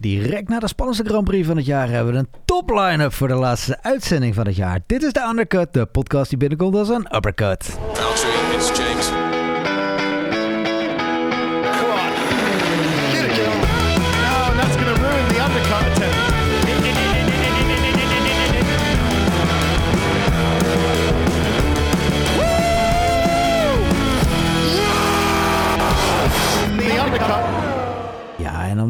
Direct na de spannendste Grand Prix van het jaar hebben we een top line-up voor de laatste uitzending van het jaar. Dit is de Undercut, de podcast die binnenkomt als een uppercut.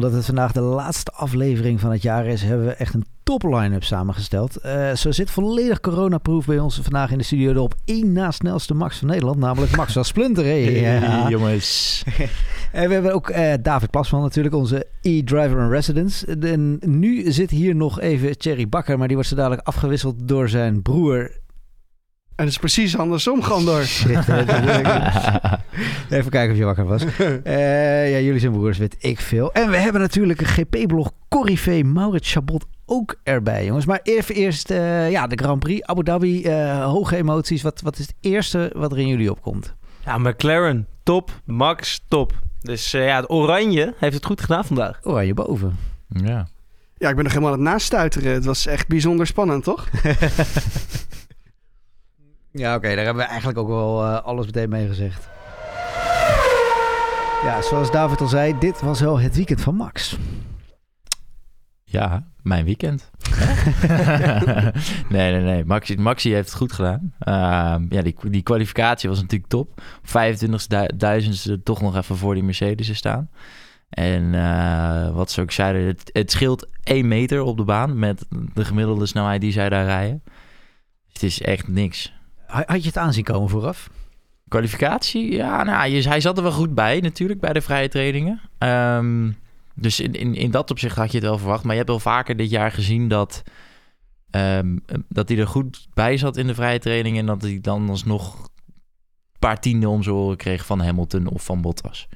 Omdat het vandaag de laatste aflevering van het jaar is, hebben we echt een top line-up samengesteld. Eh, zo zit volledig coronaproof bij ons vandaag in de studio de op één na snelste Max van Nederland, namelijk Max van Splinter. Hey, jongens. En we hebben ook eh, David Plasman natuurlijk, onze e-driver in residence. En nu zit hier nog even Thierry Bakker, maar die wordt zo dadelijk afgewisseld door zijn broer. En het is precies andersom. Shit, niet. even kijken of je wakker was. Eh, ja, jullie zijn broers, weet ik veel. En we hebben natuurlijk een GP-blog Corrivé Maurits Chabot ook erbij, jongens. Maar even eerst eh, ja, de Grand Prix, Abu Dhabi, eh, hoge emoties. Wat, wat is het eerste wat er in jullie opkomt? Ja, McLaren, top. Max, top. Dus eh, ja, het oranje heeft het goed gedaan vandaag. Oranje boven. Ja. Ja, ik ben nog helemaal aan het nastuiteren. Het was echt bijzonder spannend, toch? Ja, oké, daar hebben we eigenlijk ook wel eh, alles meteen mee gezegd. Ja, zoals David al zei, dit was wel het weekend van Max. Ja, mijn weekend. nee, nee, nee. Maxi, Maxi heeft het goed gedaan. Ehm, ja, die, die kwalificatie was natuurlijk top. 25.000 toch nog even voor die Mercedes staan. En eh, wat ze ook zeiden, het, het scheelt 1 meter op de baan met de gemiddelde snelheid die zij daar rijden. Het is echt niks. Ha- Had je het aanzien komen vooraf? Kwalificatie? Ja, nou, hij zat er wel goed bij natuurlijk, bij de vrije trainingen. Ehm, dus in, in, in dat opzicht had je het wel verwacht. Maar je hebt wel vaker dit jaar gezien dat, ehm, dat hij er goed bij zat in de vrije training... en dat hij dan alsnog een paar tienden om zijn oren kreeg van Hamilton of van Bottas.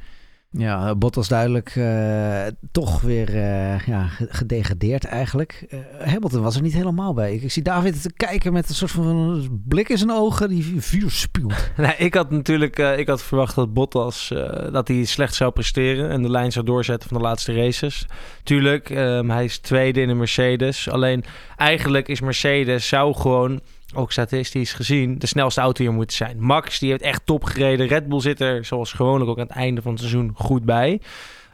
Ja, Bottas duidelijk eh, toch weer eh, ja, ge- gedegradeerd eigenlijk. Eh, Hamilton was er niet helemaal bij. Ik, zie David te kijken met een soort van blik in zijn ogen die vuur spuwt. Nee, ik had natuurlijk ik had verwacht dat Bottas dat hij slecht zou presteren en de lijn zou doorzetten van de laatste races. Tuurlijk, ehm, hij is tweede in de Mercedes. Alleen eigenlijk is Mercedes zou gewoon ook statistisch gezien de snelste auto hier moeten zijn. Max die heeft echt top gereden. Red Bull zit er zoals gewoonlijk ook aan het einde van het seizoen goed bij.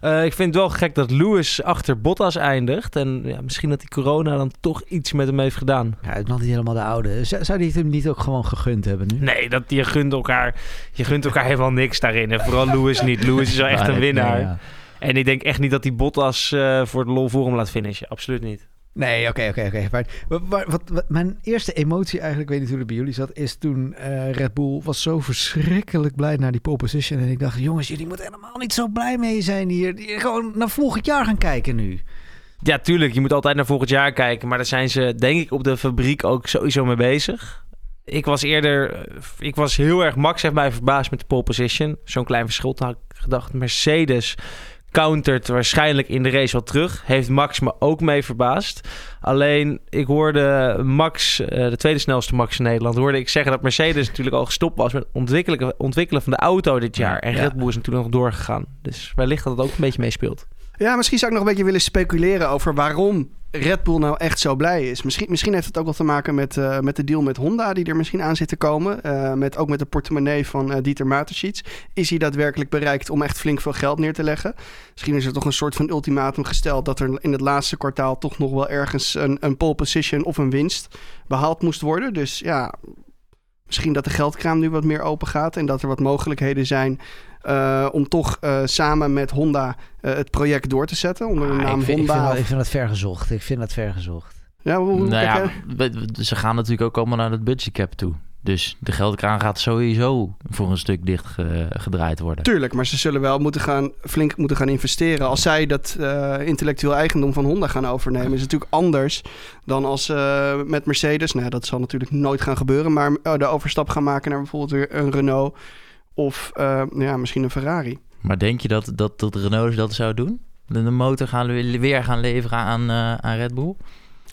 Eh, ik vind het wel gek dat Lewis achter Bottas eindigt. En ja, misschien dat die corona dan toch iets met hem heeft gedaan. Ja, het nog niet helemaal de oude. Zou, die het hem niet ook gewoon gegund hebben nu? Nee, dat, je, gunt elkaar, je gunt elkaar helemaal niks daarin. En vooral Lewis niet. Lewis is wel echt een winnaar. En ik denk echt niet dat hij Bottas eh, voor de lol voor hem laat finishen. Absoluut niet. Nee, oké, oké, oké. Wa- wat, mijn eerste emotie eigenlijk, weet niet hoe het bij jullie zat, is toen eh, Red Bull was zo verschrikkelijk blij naar die pole position. En ik dacht, jongens, jullie moeten helemaal niet zo blij mee zijn hier. Gewoon naar volgend jaar gaan kijken nu. Ja, tuurlijk. Je moet altijd naar volgend jaar kijken. Maar daar zijn ze, denk ik, op de fabriek ook sowieso mee bezig. Ik was eerder... eh, Ik was heel erg... Max heeft mij verbaasd met de pole position. Zo'n klein verschil. Had ik gedacht, Mercedes countert waarschijnlijk in de race wel terug. Heeft Max me ook mee verbaasd. Alleen, ik hoorde Max, eh, de tweede snelste Max in Nederland... hoorde ik zeggen dat Mercedes natuurlijk al gestopt was... met ontwikkelen, ontwikkelen van de auto dit jaar. En. Red Bull is natuurlijk nog doorgegaan. Dus wellicht dat het ook een beetje meespeelt. Ja, misschien zou ik nog een beetje willen speculeren over waarom Red Bull nou echt zo blij is. Misschien, misschien heeft het ook wel te maken met, eh, met de deal met Honda die er misschien aan zit te komen. Eh, met, ook met de portemonnee van eh, Dieter Mateschitz. Is hij daadwerkelijk bereikt om echt flink veel geld neer te leggen? Misschien is er toch een soort van ultimatum gesteld dat er in het laatste kwartaal toch nog wel ergens een, een pole position of een winst behaald moest worden. Dus ja, misschien dat de geldkraam nu wat meer open gaat en dat er wat mogelijkheden zijn eh, om toch eh, samen met Honda eh, het project door te zetten onder de Ah, naam ik, vind, ik, Honda. vind dat, ik vind dat vergezocht. Ik vind dat vergezocht. ja, hoe, hoe Nou kijk ja, jij? we- we- ze gaan natuurlijk ook allemaal naar het budgetcap toe. Dus de geldkraan gaat sowieso voor een stuk dicht ge- gedraaid worden. Tuurlijk, maar ze zullen wel moeten gaan, flink moeten gaan investeren. Als zij dat eh, intellectueel eigendom van Honda gaan overnemen, is het natuurlijk anders dan als ze met Mercedes, nou dat zal natuurlijk nooit gaan gebeuren, maar eh, de overstap gaan maken naar bijvoorbeeld weer een Renault of eh, nou ja, misschien een Ferrari. Maar denk je dat, dat, dat Renault dat zou doen? De motor gaan le- weer gaan leveren aan, eh, aan Red Bull?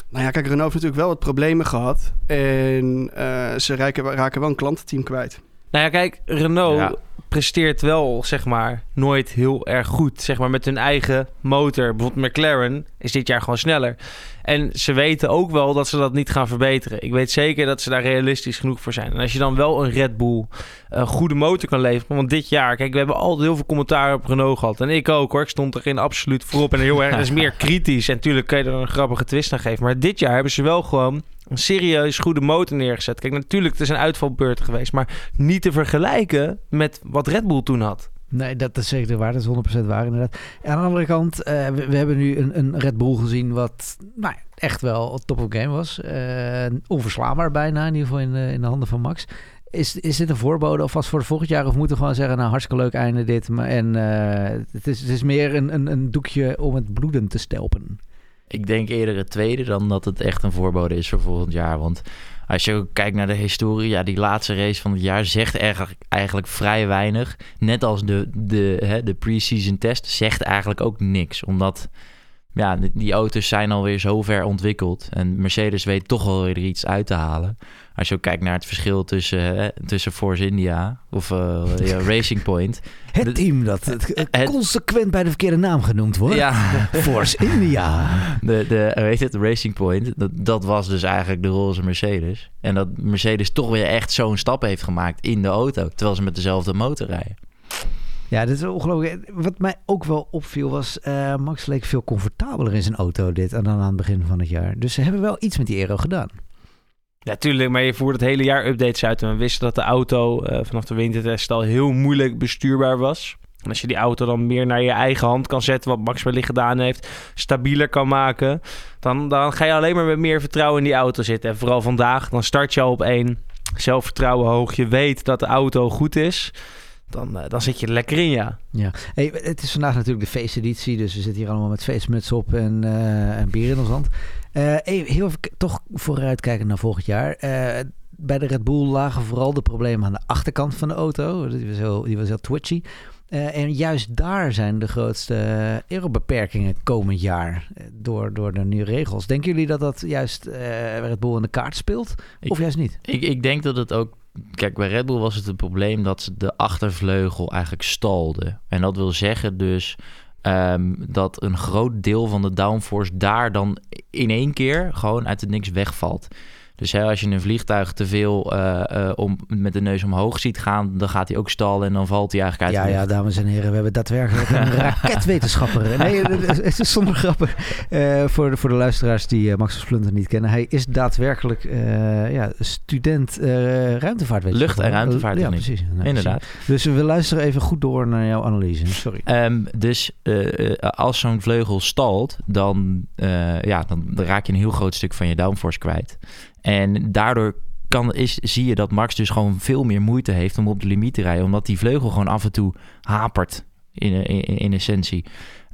Nou ja, kijk, Renault heeft natuurlijk wel wat problemen gehad en eh, ze raken, raken wel een klantenteam kwijt. Nou ja, kijk, Renault Ja. Presteert wel, zeg maar, nooit heel erg goed. Zeg maar met hun eigen motor. Bijvoorbeeld McLaren is dit jaar gewoon sneller. En ze weten ook wel dat ze dat niet gaan verbeteren. Ik weet zeker dat ze daar realistisch genoeg voor zijn. En als je dan wel een Red Bull een goede motor kan leveren. Want dit jaar, kijk, we hebben altijd heel veel commentaar op Renault gehad. En ik ook hoor. Ik stond erin absoluut voorop. En heel erg, dat is meer kritisch. En natuurlijk kun je er een grappige twist aan geven. Maar dit jaar hebben ze wel gewoon een serieus goede motor neergezet. Kijk, natuurlijk, het is een uitvalbeurt geweest. Maar niet te vergelijken met wat Red Bull toen had. Nee, dat is zeker waar. Dat is 100% waar inderdaad. En aan de andere kant, eh, we, hebben nu een, een Red Bull gezien wat nou, echt wel top of game was. Eh, onverslaanbaar bijna, in ieder geval in, in de handen van Max. Is, is dit een voorbode alvast voor volgend jaar? Of moeten we gewoon zeggen, nou hartstikke leuk einde dit. Maar, en eh, het, is, het is meer een, een, een doekje om het bloeden te stelpen. Ik denk eerder het tweede dan dat het echt een voorbode is voor volgend jaar. Want als je kijkt naar de historie, ja, die laatste race van het jaar zegt eigenlijk, eigenlijk vrij weinig. Net als de, de, de pre-season test zegt eigenlijk ook niks. Omdat ja, die- die auto's zijn alweer zo ver ontwikkeld. En Mercedes weet toch wel weer iets uit te halen. Als je ook kijkt naar het verschil tussen, hè, tussen Force India of eh, ja, Racing Point. Het team dat het, het- consequent bij de verkeerde naam genoemd wordt. Ja, Force India. De, de, weet het, Racing Point, dat, dat was dus eigenlijk de roze Mercedes. En dat Mercedes toch weer echt zo'n stap heeft gemaakt in de auto. Terwijl ze met dezelfde motor rijden. Ja, dit is ongelooflijk. Wat mij ook wel opviel was, eh, Max leek veel comfortabeler in zijn auto dit dan aan het begin van het jaar. Dus ze hebben wel iets met die aero gedaan. Ja, tuurlijk, maar je voert het hele jaar updates uit. En we wisten dat de auto eh, vanaf de wintertest al heel moeilijk bestuurbaar was. En als je die auto dan meer naar je eigen hand kan zetten, wat Max wellicht gedaan heeft, stabieler kan maken, dan, dan ga je alleen maar met meer vertrouwen in die auto zitten. En vooral vandaag, dan start je al op één. Zelfvertrouwen hoog, je weet dat de auto goed is. Dan, eh, dan zit je er lekker in, ja. Ja. Hey, het is vandaag natuurlijk de feesteditie, dus we zitten hier allemaal met feestmuts op en, eh, en bier in ons hand. Eh, even, heel even toch vooruitkijken naar volgend jaar. Bij de Red Bull lagen vooral de problemen aan de achterkant van de auto. Die was heel, die was heel twitchy. En juist daar zijn de grootste aerobeperkingen komend jaar door, door de nieuwe regels. Denken jullie dat dat juist Red Bull in de kaart speelt? Ik- of juist niet? Ik, ik denk dat het ook... Kijk, bij Red Bull was het een probleem dat ze de achtervleugel eigenlijk stalden. En dat wil zeggen dus ehm, dat een groot deel van de downforce daar dan in één keer gewoon uit het niks wegvalt. Dus hè, als je een vliegtuig te veel eh, eh, om, met de neus omhoog ziet gaan, dan gaat hij ook stallen en dan valt hij eigenlijk uit Ja, ja, dames en heren, we hebben daadwerkelijk een raketwetenschapper. Nee, het is zonder grappen. Eh, voor, de, voor de luisteraars die Max Splinter niet kennen. Hij is daadwerkelijk ja, student ruimtevaartwetenschap. Lucht- en Ja, ruimtevaarttechniek. precies. Nou, Inderdaad. precies. Dus we luisteren even goed door naar jouw analyse. Sorry. Ehm, dus als zo'n vleugel stalt, dan, ja, dan raak je een heel groot stuk van je downforce kwijt. En daardoor kan, is, zie je dat Max dus gewoon veel meer moeite heeft om op de limiet te rijden. Omdat die vleugel gewoon af en toe hapert in, essentie.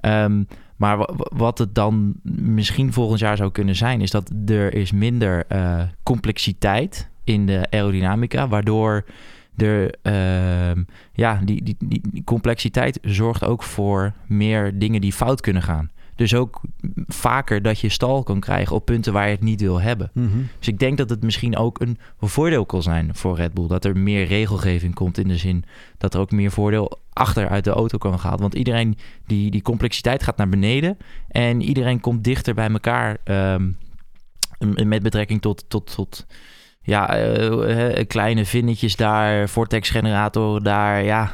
Ehm, maar wa- wa- wat het dan misschien volgend jaar zou kunnen zijn, is dat er is minder eh, complexiteit in de aerodynamica, waardoor er, ehm, ja, die, die, die complexiteit zorgt ook voor meer dingen die fout kunnen gaan. Dus ook vaker dat je stal kan krijgen op punten waar je het niet wil hebben. Mhm. Dus ik denk dat het misschien ook een voordeel kan zijn voor Red Bull. Dat er meer regelgeving komt in de zin dat er ook meer voordeel achter uit de auto kan gehaald. Want iedereen, die, die complexiteit gaat naar beneden. En iedereen komt dichter bij elkaar ehm, met betrekking tot, tot, tot ja, eh, eh, kleine vinnetjes daar, vortex-generatoren daar. Ja,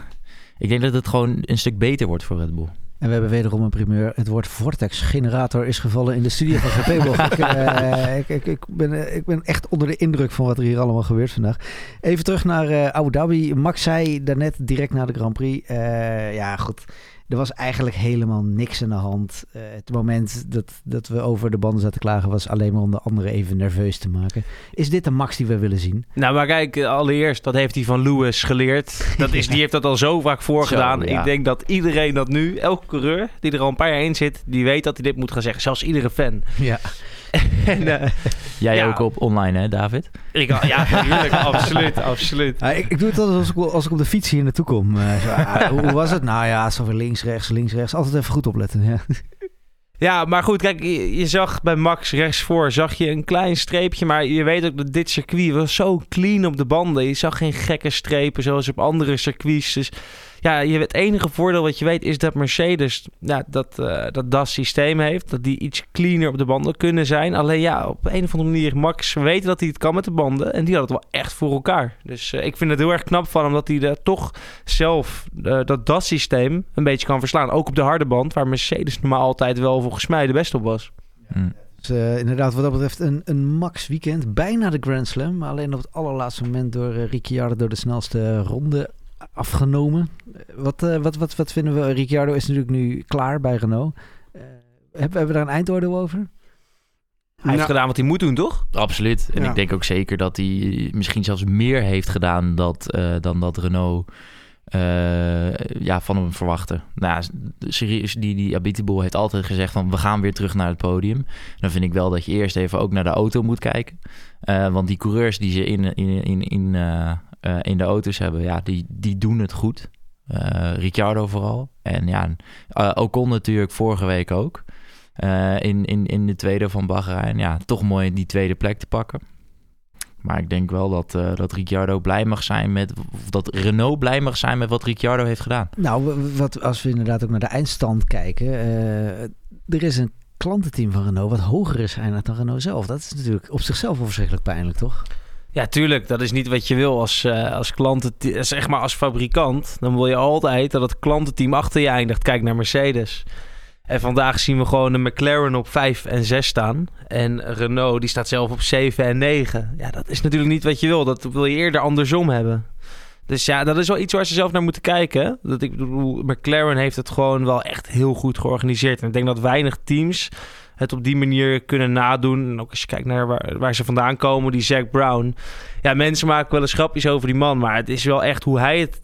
ik denk dat het gewoon een stuk beter wordt voor Red Bull. En we hebben wederom een primeur. Het woord Vortex-generator is gevallen in de studio van ik, eh, ik, ik, ik, ben, eh, ik ben echt onder de indruk van wat er hier allemaal gebeurt vandaag. Even terug naar eh, Abu Dhabi. Max zei daarnet direct na de Grand Prix. ja, goed. Er was eigenlijk helemaal niks aan de hand. Eh, het moment dat, dat we over de banden zaten klagen was alleen maar om de anderen even nerveus te maken. Is dit de Max die we willen zien? Nou, maar kijk, eh, allereerst, dat heeft hij van Lewis geleerd. Dat is, die heeft dat al zo vaak voorgedaan. Zo, ja. Ik denk dat iedereen dat nu, elke coureur die er al een paar jaar in zit, die weet dat hij dit moet gaan zeggen. Zelfs iedere fan. Ja. en, eh, Jij Ja. ook op online, hè, David? ik, ja, natuurlijk, absoluut, absoluut. ik, ik doe het altijd als ik, als ik op de fiets hier naartoe kom. Eh, zo, ah, hoe, hoe was het? Nou ja, zo weer links, rechts, links, rechts. Altijd even goed opletten. Ja. Ja, maar goed, kijk, je, je zag bij Max rechtsvoor zag je een klein streepje, maar je weet ook dat dit circuit was zo clean op de banden. Je zag geen gekke strepen zoals op andere circuits. Dus ja, je, het enige voordeel wat je weet is dat Mercedes ja, dat, eh, dat dat systeem heeft. Dat die iets cleaner op de banden kunnen zijn. Alleen ja, op een of andere manier, Max we weten dat hij het kan met de banden. En die had het wel echt voor elkaar. Dus eh, ik vind het heel erg knap van hem dat hij er toch zelf eh, dat dat systeem een beetje kan verslaan. Ook op de harde band, waar Mercedes normaal altijd wel volgens mij de beste op was. Hm. Dus, eh, inderdaad, wat dat betreft een, een max weekend. Bijna de Grand Slam. Maar alleen op het allerlaatste moment door uh, Ricciardo door de snelste ronde afgenomen. Eh, Wat, eh, wat, wat, wat vinden we? Ricciardo is natuurlijk nu klaar bij Renault. Eh, hebben, hebben we daar een eindoordeel over? Hij heeft Nou, gedaan wat hij moet doen, toch? Absoluut. En Ja. ik denk ook zeker dat hij misschien zelfs meer heeft gedaan dat, eh, dan dat Renault eh, ja, van hem verwachtte. Nou, serieus, die, die Abitibol heeft altijd gezegd van we gaan weer terug naar het podium. Dan vind ik wel dat je eerst even ook naar de auto moet kijken. Eh, want die coureurs die ze in, in, in, in, eh, in de auto's hebben, ja, die, die doen het goed. Eh, Ricciardo vooral. En ja, eh, Ocon natuurlijk vorige week ook. In, in, in de tweede van Bahrein. Ja, toch mooi die tweede plek te pakken. Maar ik denk wel dat, dat Ricciardo blij mag zijn met... Of dat Renault blij mag zijn met wat Ricciardo heeft gedaan. Nou, wat, als we inderdaad ook naar de eindstand kijken. er is een klantenteam van Renault wat hoger is eindigt dan Renault zelf. Dat is natuurlijk op zichzelf wel verschrikkelijk pijnlijk, toch? Ja, tuurlijk. Dat is niet wat je wil als, eh als klanten, zeg maar als fabrikant. Dan wil je altijd dat het klantenteam achter je eindigt. Kijk naar Mercedes. En vandaag zien we gewoon de McLaren op 5 en 6 staan. En Renault die staat zelf op 7 en 9. Ja, dat is natuurlijk niet wat je wil. Dat wil je eerder andersom hebben. Dus ja, dat is wel iets waar ze zelf naar moeten kijken. Dat ik bedoel, McLaren heeft het gewoon wel echt heel goed georganiseerd. En ik denk dat weinig teams het op die manier kunnen nadoen. En ook als je kijkt naar waar, waar ze vandaan komen, die Zack Brown. Ja, mensen maken wel eens grapjes over die man. Maar het is wel echt hoe hij, het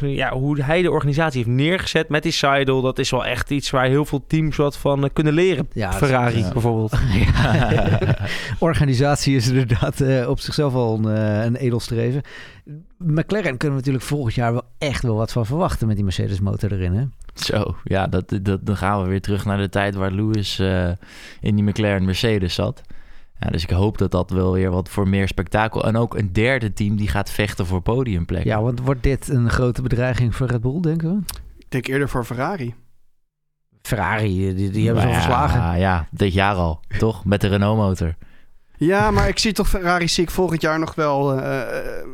ja, hoe hij de organisatie heeft neergezet met die Seidel. Dat is wel echt iets waar heel veel teams wat van eh, kunnen leren. Ja, Ferrari ja. bijvoorbeeld. Organisatie is inderdaad eh, op zichzelf al een, eh, een edelstreven. McLaren kunnen we natuurlijk volgend jaar wel echt wel wat van verwachten met die Mercedes motor erin. Hè? Zo, ja, dat, dat, dan gaan we weer terug naar de tijd waar Lewis eh, in die McLaren Mercedes zat. Ja, dus ik hoop dat dat wel weer wat voor meer spektakel... En ook een derde team die gaat vechten voor podiumplekken. Ja, want wordt dit een grote bedreiging voor Red Bull, denken we? Ik denk eerder voor Ferrari. Ferrari, die, die hebben ze al Maar verslagen. Ja, ja, dit jaar al, toch? Met de Renault-motor. Ja, maar ik zie toch Ferrari zie ik volgend jaar nog wel eh, eh,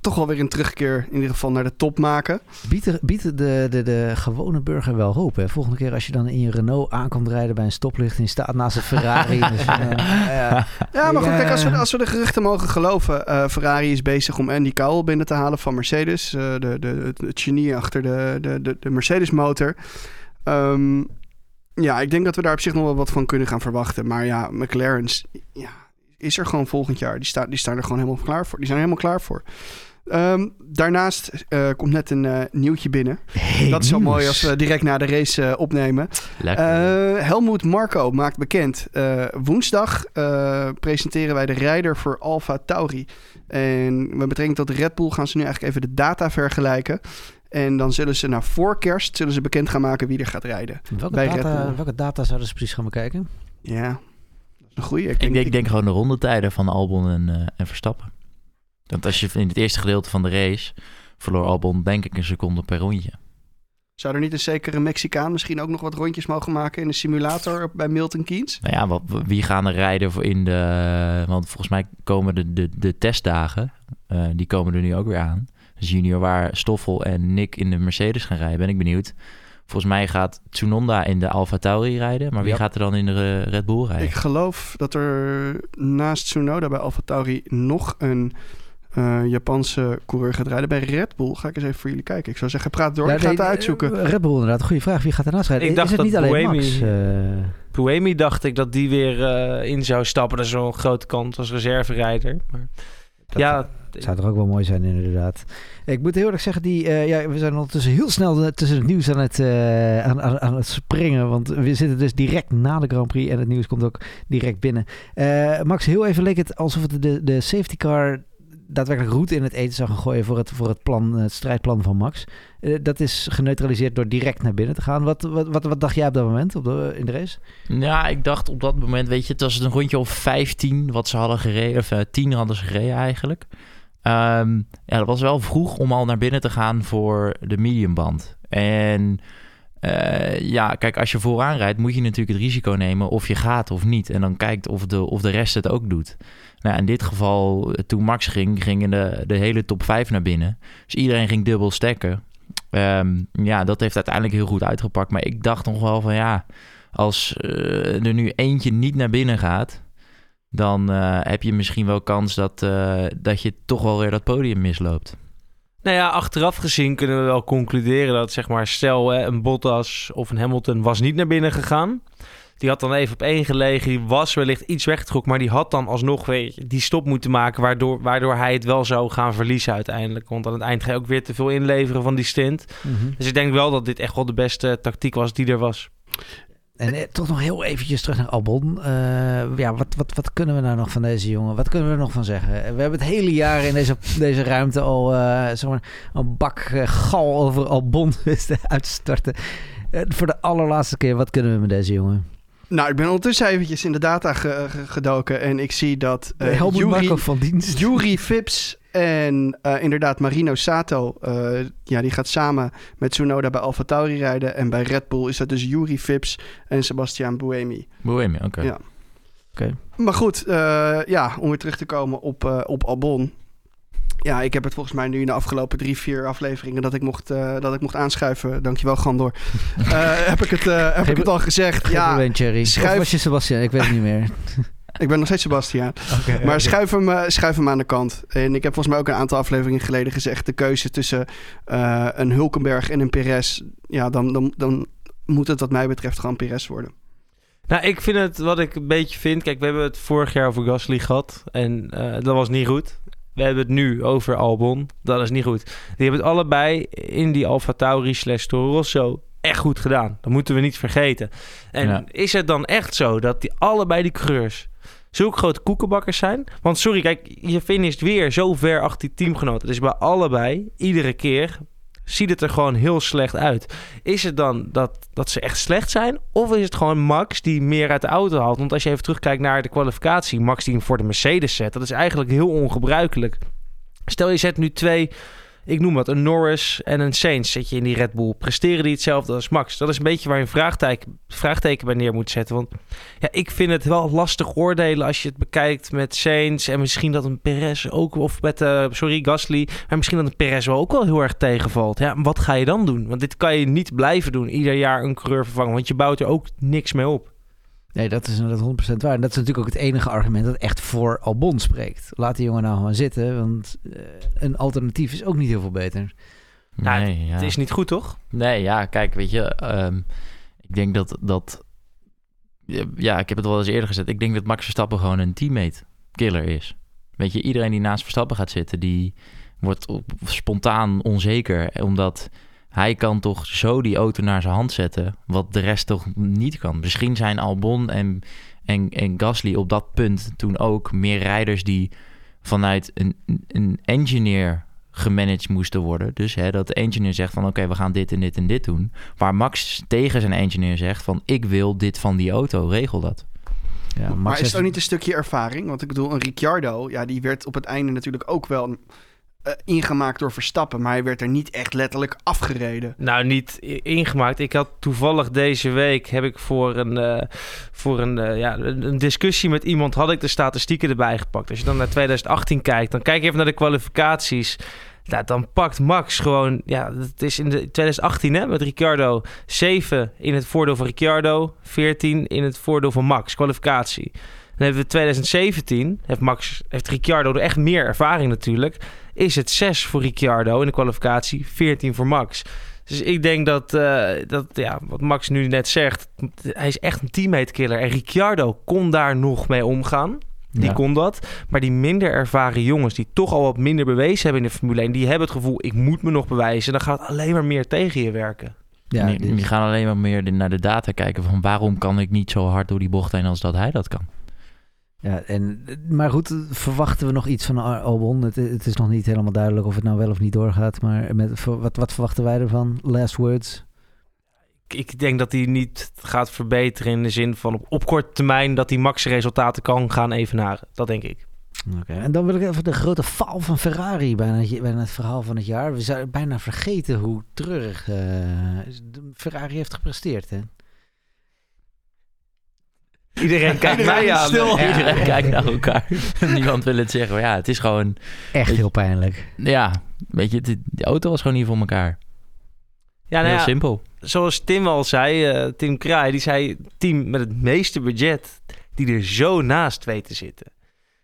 toch wel weer een terugkeer in ieder geval naar de top maken. Biedt, de, biedt de, de, de gewone burger wel hoop. Hè? Volgende keer als je dan in je Renault aankomt rijden bij een stoplicht... en je staat naast een Ferrari. dus, eh, ja. Ja, maar goed, kijk, als we, als we de geruchten mogen geloven, eh, Ferrari is bezig om Andy Cowell binnen te halen van Mercedes. eh, de, de, het, genie achter de, de, de, de Mercedes motor. Ehm, ja, ik denk dat we daar op zich nog wel wat van kunnen gaan verwachten. Maar ja, McLaren's ja, is er gewoon volgend jaar. Die, die staan er gewoon helemaal klaar voor. Die zijn er helemaal klaar voor. Ehm, daarnaast eh, komt net een eh, nieuwtje binnen. Hey, dat is wel nieuws. mooi als we direct na de race eh, opnemen. Helmoet Marco maakt bekend. woensdag presenteren wij de rijder voor Alfa Tauri. En met betrekking tot Red Bull gaan ze nu eigenlijk even de data vergelijken. En dan zullen ze na voor kerst zullen ze bekend gaan maken wie er gaat rijden. Welke bij data, welke data zouden ze precies gaan bekijken? Ja, dat is een goeie. ik, denk, ik denk gewoon de rondetijden van Albon en, en Verstappen. Want als je in het eerste gedeelte van de race verloor Albon denk ik een seconde per rondje. Zou er niet een zekere Mexicaan misschien ook nog wat rondjes mogen maken in de simulator bij Milton Keynes? Nou ja, wat, wie gaan er rijden voor in de... Want volgens mij komen de, de, de testdagen, eh, die komen er nu ook weer aan. Dus junior waar Stoffel en Nick in de Mercedes gaan rijden, ben ik benieuwd. Volgens mij gaat Tsunoda in de Alfa Tauri rijden, maar wie gaat er dan in de Red Bull rijden? Ik geloof dat er naast Tsunoda bij Alfa Tauri nog een eh, Japanse coureur gaat rijden. Bij Red Bull ga ik eens even voor jullie kijken. Ik zou zeggen, praat door. Ja, ik ga het uitzoeken. eh, Red Bull inderdaad, goede vraag. Wie gaat ernaast rijden? Ik dacht is het dat niet alleen Buemi- Max? eh, Puemi dacht ik dat die weer eh, in zou stappen. Dat is wel een grote kans als reserverijder. Maar dat ja, zou toch ook wel mooi zijn inderdaad. Ik moet heel eerlijk zeggen, die, eh, ja, we zijn ondertussen heel snel tussen het nieuws aan het, eh, aan, aan, aan het springen. Want we zitten dus direct na de Grand Prix en het nieuws komt ook direct binnen. Eh, Max, heel even leek het alsof het de, de safety car daadwerkelijk route in het eten zou gaan gooien voor het, voor het, plan, het strijdplan van Max. Eh, dat is geneutraliseerd door direct naar binnen te gaan. Wat, wat, wat, dacht jij op dat moment op de, in de race? Ja, ik dacht op dat moment, weet je, het was een rondje of 15 wat ze hadden gereden, of uh, 10 hadden ze gereden eigenlijk. Um, ja, dat was wel vroeg om al naar binnen te gaan voor de mediumband. En uh, ja, kijk, als je vooraan rijdt, moet je natuurlijk het risico nemen of je gaat of niet. En dan kijkt of de, of de rest het ook doet. Nou, in dit geval, toen Max ging, gingen de, de hele top 5 naar binnen. Dus iedereen ging dubbel stekken. Um, ja, dat heeft uiteindelijk heel goed uitgepakt. Maar ik dacht nog wel van ja, als uh, er nu eentje niet naar binnen gaat, dan heb je misschien wel kans dat, dat je toch wel weer dat podium misloopt. Nou ja, achteraf gezien kunnen we wel concluderen dat, zeg maar, stel hè, een Bottas of een Hamilton was niet naar binnen gegaan. Die had dan even op één gelegen, die was wellicht iets weggetrokken, maar die had dan alsnog weer die stop moeten maken, waardoor, waardoor hij het wel zou gaan verliezen uiteindelijk. Want aan het eind ga je ook weer te veel inleveren van die stint. Mm -hmm. Dus ik denk wel dat dit echt wel de beste tactiek was die er was. En eh, toch nog heel eventjes terug naar Albon. Uh, ja, wat, wat, wat kunnen we nou nog van deze jongen? Wat kunnen we er nog van zeggen? We hebben het hele jaar in deze, deze ruimte al uh, zeg maar, een bak uh, gal over Albon uit te starten. voor de allerlaatste keer, wat kunnen we met deze jongen? Nou, ik ben ondertussen eventjes in de data ge ge gedoken en ik zie dat uh, Jury, van dienst. Jury Phipps en uh, inderdaad Marino Sato, uh, ja, die gaat samen met Tsunoda bij Alfa Tauri rijden. En bij Red Bull is dat dus Jury Phipps en Sebastian Buemi. Buemi, oké. Okay. Ja. Okay. Maar goed, uh, ja, om weer terug te komen op, op Albon. Ja, ik heb het volgens mij nu in de afgelopen drie, vier afleveringen dat ik mocht, dat ik mocht aanschuiven. Dankjewel, Gandor. Heb ik het, heb ik het al gezegd? Ja, probleem, Thierry. Schuif... Of was je Sebastian? Ik weet het niet meer. ik ben nog steeds Sebastian. Okay, maar okay. Schuif, hem, schuif hem aan de kant. En ik heb volgens mij ook een aantal afleveringen geleden gezegd... de keuze tussen een Hulkenberg en een Perez... ja, dan, dan, dan moet het wat mij betreft gewoon Perez worden. Nou, ik vind het wat ik een beetje vind. Kijk, we hebben het vorig jaar over Gasly gehad. En uh, dat was niet goed. We hebben het nu over Albon. Dat is niet goed. Die hebben het allebei in die Alfa Tauri slash Toro Rosso echt goed gedaan. Dat moeten we niet vergeten. En ja. is het dan echt zo dat die allebei die coureurs zulke grote koekenbakkers zijn? Want sorry, kijk, je finisht weer zo ver achter die teamgenoten. Dus bij allebei, iedere keer ziet het er gewoon heel slecht uit. Is het dan dat, dat ze echt slecht zijn? Of is het gewoon Max die meer uit de auto haalt? Want als je even terugkijkt naar de kwalificatie... Max die hem voor de Mercedes zet... dat is eigenlijk heel ongebruikelijk. Stel je zet nu twee... Ik noem wat, een Norris en een Sainz zet je in die Red Bull. Presteren die hetzelfde als Max? Dat is een beetje waar je een vraagteken, vraagteken bij neer moet zetten. Want ja, ik vind het wel lastig oordelen als je het bekijkt met Sainz... en misschien dat een Perez ook... of met, uh, sorry, Gasly... maar misschien dat een Perez wel ook wel heel erg tegenvalt. Ja, wat ga je dan doen? Want dit kan je niet blijven doen. Ieder jaar een coureur vervangen. Want je bouwt er ook niks mee op. Nee, dat is inderdaad 100% waar. En dat is natuurlijk ook het enige argument dat echt voor Albon spreekt. Laat die jongen nou gewoon zitten, want uh, een alternatief is ook niet heel veel beter. Nou, nee, ja. Het is niet goed, toch? Nee, ja, kijk, weet je, um, ik denk dat, dat, ja, ik heb het wel eens eerder gezet. Ik denk dat Max Verstappen gewoon een teammate killer is. Weet je, iedereen die naast Verstappen gaat zitten, die wordt spontaan onzeker, omdat hij kan toch zo die auto naar zijn hand zetten, wat de rest toch niet kan. Misschien zijn Albon en, en, en Gasly op dat punt toen ook meer rijders die vanuit een, een engineer gemanaged moesten worden. Dus hè, dat de engineer zegt van oké, okay, we gaan dit en dit en dit doen. Waar Max tegen zijn engineer zegt van ik wil dit van die auto, regel dat. Ja, maar is het ook niet een stukje ervaring? Want ik bedoel, een Ricciardo, ja, die werd op het einde natuurlijk ook wel uh, ingemaakt door Verstappen, maar hij werd er niet echt letterlijk afgereden. Nou, niet ingemaakt. Ik had toevallig deze week heb ik voor een, uh, voor een, uh, ja, een discussie met iemand had ik de statistieken erbij gepakt. Als je dan naar 2018 kijkt, dan kijk even naar de kwalificaties. Nou, dan pakt Max gewoon, ja, het is in de 2018 hè, met Ricciardo 7 in het voordeel van Ricciardo, 14 in het voordeel van Max, kwalificatie. Dan hebben we 2017, heeft, Max, heeft Ricciardo er echt meer ervaring natuurlijk is het 6 voor Ricciardo in de kwalificatie, 14 voor Max. Dus ik denk dat, uh, dat ja, wat Max nu net zegt, hij is echt een teammate killer. En Ricciardo kon daar nog mee omgaan. Die ja. kon dat. Maar die minder ervaren jongens, die toch al wat minder bewezen hebben in de Formule 1, die hebben het gevoel, ik moet me nog bewijzen. Dan gaat het alleen maar meer tegen je werken. Ja, die, die gaan alleen maar meer naar de data kijken van waarom kan ik niet zo hard door die bocht heen als dat hij dat kan. Ja, en, maar goed, verwachten we nog iets van Al- Albon? Het, het is nog niet helemaal duidelijk of het nou wel of niet doorgaat. Maar met, wat, wat verwachten wij ervan? Last words? Ik- Ik denk dat hij niet gaat verbeteren in de zin van op, op korte termijn dat hij max resultaten kan gaan evenaren. Dat denk ik. Oké, en dan wil ik even de grote faal van Ferrari bijna, het- bijna het verhaal van het jaar. We zijn bijna vergeten hoe treurig de Ferrari heeft gepresteerd. Hè? Iedereen kijkt mij aan. stil. Ja. Iedereen kijkt naar elkaar. Niemand wil het zeggen. Maar ja, het is gewoon... Echt heel pijnlijk. Ja, weet je, die auto was gewoon niet voor elkaar. Ja, nou Heel ja, simpel. zoals Tim al zei, eh, Tim Kraai, die zei team met het meeste budget die er zo naast weet te zitten.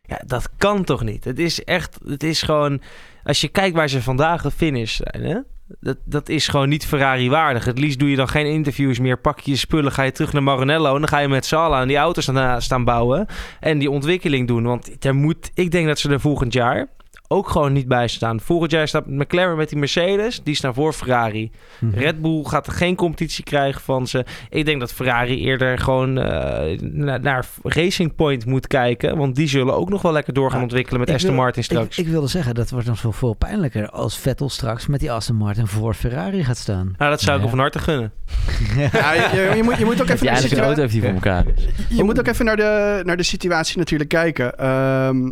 Ja, dat kan toch niet? Het is echt, het is gewoon, als je kijkt waar ze vandaag gefinished zijn, hè? Dat, dat is gewoon niet Ferrari waardig. Het liefst doe je dan geen interviews meer, pak je je spullen, ga je terug naar Maranello en dan ga je met allen aan die auto's staan, staan bouwen en die ontwikkeling doen. Want er moet, ik denk dat ze er volgend jaar ook gewoon niet bij staan. Volgend jaar staat McLaren met die Mercedes, die staan voor Ferrari. Mhm. Red Bull gaat er geen competitie krijgen van ze. Ik denk dat Ferrari eerder gewoon eh, naar, naar Racing Point moet kijken. Want die zullen ook nog wel lekker door gaan ontwikkelen met ik Aston wil- Martin straks. Ik, ik wilde zeggen, dat wordt nog veel, veel pijnlijker als Vettel straks met die Aston Martin voor Ferrari gaat staan. nou, dat zou ik Ja. hem van harte gunnen. Ja, je, je moet, je moet ook even je naar de eindelijk een auto situa- heeft die voor elkaar is. je moet ook even naar de, naar de situatie natuurlijk kijken. Ehm,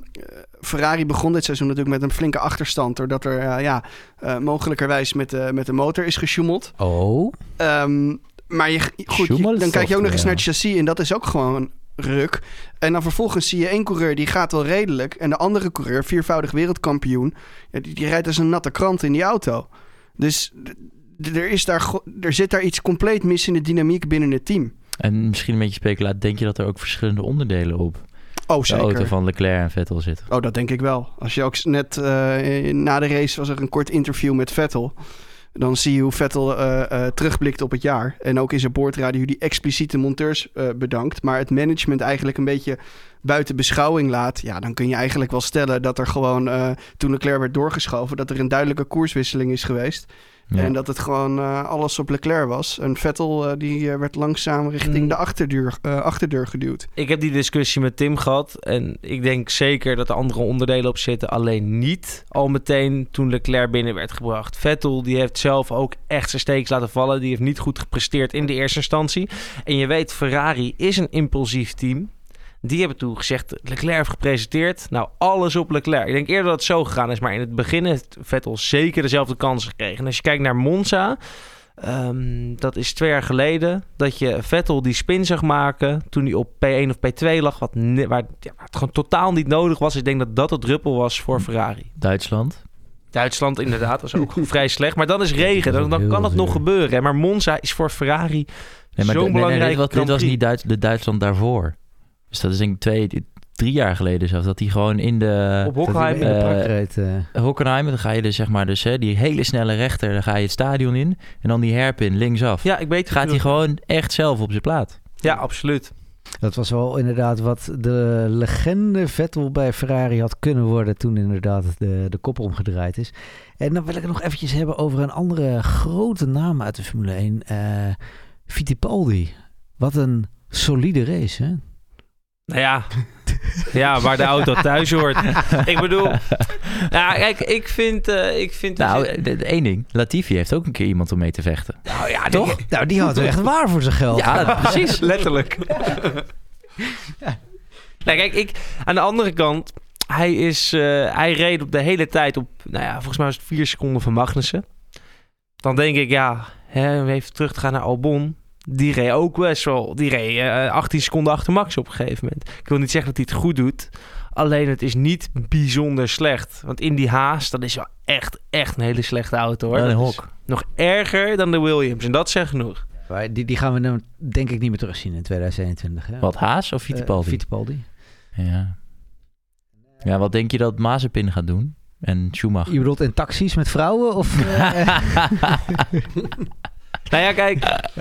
Ferrari begon dit seizoen natuurlijk met een flinke achterstand. Doordat er eh, ja, eh, mogelijkerwijs met, de met de motor is gesjoemeld. Oh, Ehm, maar je, goed, je- dan kijk je ook nog eens naar het chassis en dat is ook gewoon ruk. En dan vervolgens zie je één coureur die gaat wel redelijk. En de andere coureur, viervoudig wereldkampioen, die, die rijdt als een natte krant in die auto. Dus er, is daar, er zit daar iets compleet mis in de dynamiek binnen het team. En misschien een beetje speculaat. Denk je dat er ook verschillende onderdelen op Oh, de zeker. auto van Leclerc en Vettel zitten? Oh, dat denk ik wel. Als je ook net eh, na de race was er een kort interview met Vettel. Dan zie je hoe Vettel eh, eh, terugblikt op het jaar. En ook in zijn boordradio die expliciete monteurs bedankt. Maar het management eigenlijk een beetje buiten beschouwing laat. Ja, dan kun je eigenlijk wel stellen dat er gewoon, toen Leclerc werd doorgeschoven, dat er een duidelijke koerswisseling is geweest. Ja. En dat het gewoon eh, alles op Leclerc was. En Vettel eh, die eh, werd langzaam richting Mm. de achterdeur, eh, achterdeur geduwd. Ik heb die discussie met Tim gehad. En ik denk zeker dat er andere onderdelen op zitten. Alleen niet al meteen toen Leclerc binnen werd gebracht. Vettel die heeft zelf ook echt zijn steeks laten vallen. Die heeft niet goed gepresteerd in de eerste instantie. En je weet, Ferrari is een impulsief team. Die hebben toen gezegd, Leclerc heeft gepresenteerd. Nou, alles op Leclerc. Ik denk eerder dat het zo gegaan is. Maar in het begin heeft Vettel zeker dezelfde kans gekregen. En als je kijkt naar Monza... ehm, dat is twee jaar geleden dat je Vettel die spin zag maken toen hij op P1 of P2 lag, wat waar, het gewoon totaal niet nodig was. Ik denk dat dat het druppel was voor Ferrari. Duitsland. Duitsland inderdaad was ook vrij slecht, maar dan is regen, dan, kan het nog gebeuren. hè. Maar Monza is voor Ferrari Nee, maar zo'n d- nee, nee, belangrijk dit, was, dit niet Duits, de Duitsland daarvoor. Dus dat is denk ik twee, drie jaar geleden zelfs. Dat hij gewoon in de op Hockenheim. in de eh, prak reed, eh. Hockenheim, dan ga je dus zeg maar dus, hè, die hele snelle rechter, dan ga je het stadion in. En dan die hairpin linksaf. ja, ik weet het. Gaat hij gewoon echt zelf op zijn plaat. Ja, absoluut. Dat was wel inderdaad wat de legende Vettel bij Ferrari had kunnen worden toen inderdaad de, de kop omgedraaid is. En dan wil ik het nog eventjes hebben over een andere grote naam uit de Formule 1. eh Fittipaldi. Wat een solide race, hè? Nou ja, ja, waar de auto thuis hoort. ik bedoel, ja, kijk, ik vind, eh, ik vind Nou, één ding. Latifi heeft ook een keer iemand om mee te vechten. Nou ja, toch? Nou, die had echt waar voor zijn geld. Ja, precies. Letterlijk. Nee, kijk, ik, aan de andere kant, hij, is, eh, hij reed op de hele tijd op, nou ja, volgens mij was het vier seconden van Magnussen. Dan denk ik, ja, hè, even terug te gaan naar Albon. Die reed ook best wel, die reed eh, 18 seconden achter Max op een gegeven moment. Ik wil niet zeggen dat hij het goed doet, alleen het is niet bijzonder slecht. Want in die haast, dat is wel echt, echt een hele slechte auto hoor. Wel een hok. Nog erger dan de Williams en dat zegt genoeg. Maar Die, die gaan we dan denk ik niet meer terugzien in 2021. Hè? Wat, Haas of Eh, Fittipaldi? Fittipaldi. ja. ja, wat denk je dat Mazepin gaat doen? En Schumacher? Je bedoelt in taxis met vrouwen? Of, eh, Nou ja, kijk,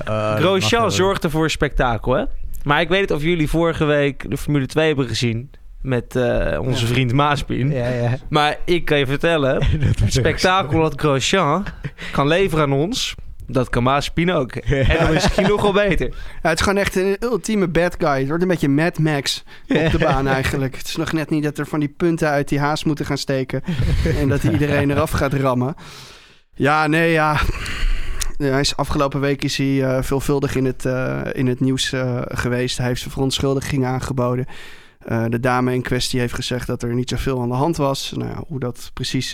mag Grosjean wel. zorgde voor spektakel, hè? Maar ik weet niet of jullie vorige week de Formule 2 hebben gezien met eh, onze Ja. vriend Maaspin. Ja, ja. Maar ik kan je vertellen, het spektakel dat Grosjean kan leveren aan ons, Dat kan Mazepin ook. En dan is misschien nog wel beter. Ja, het is gewoon echt een ultieme bad guy. Het wordt een beetje Mad Max op de baan eigenlijk. Het is nog net niet dat er van die punten uit die haas moeten gaan steken. en dat hij iedereen eraf gaat rammen. Ja, nee, ja. Hij is, afgelopen week is hij eh, veelvuldig in het, eh, in het nieuws eh, geweest. Hij heeft zijn verontschuldiging aangeboden. De dame in kwestie heeft gezegd dat er niet zoveel aan de hand was. Nou, ja, hoe dat precies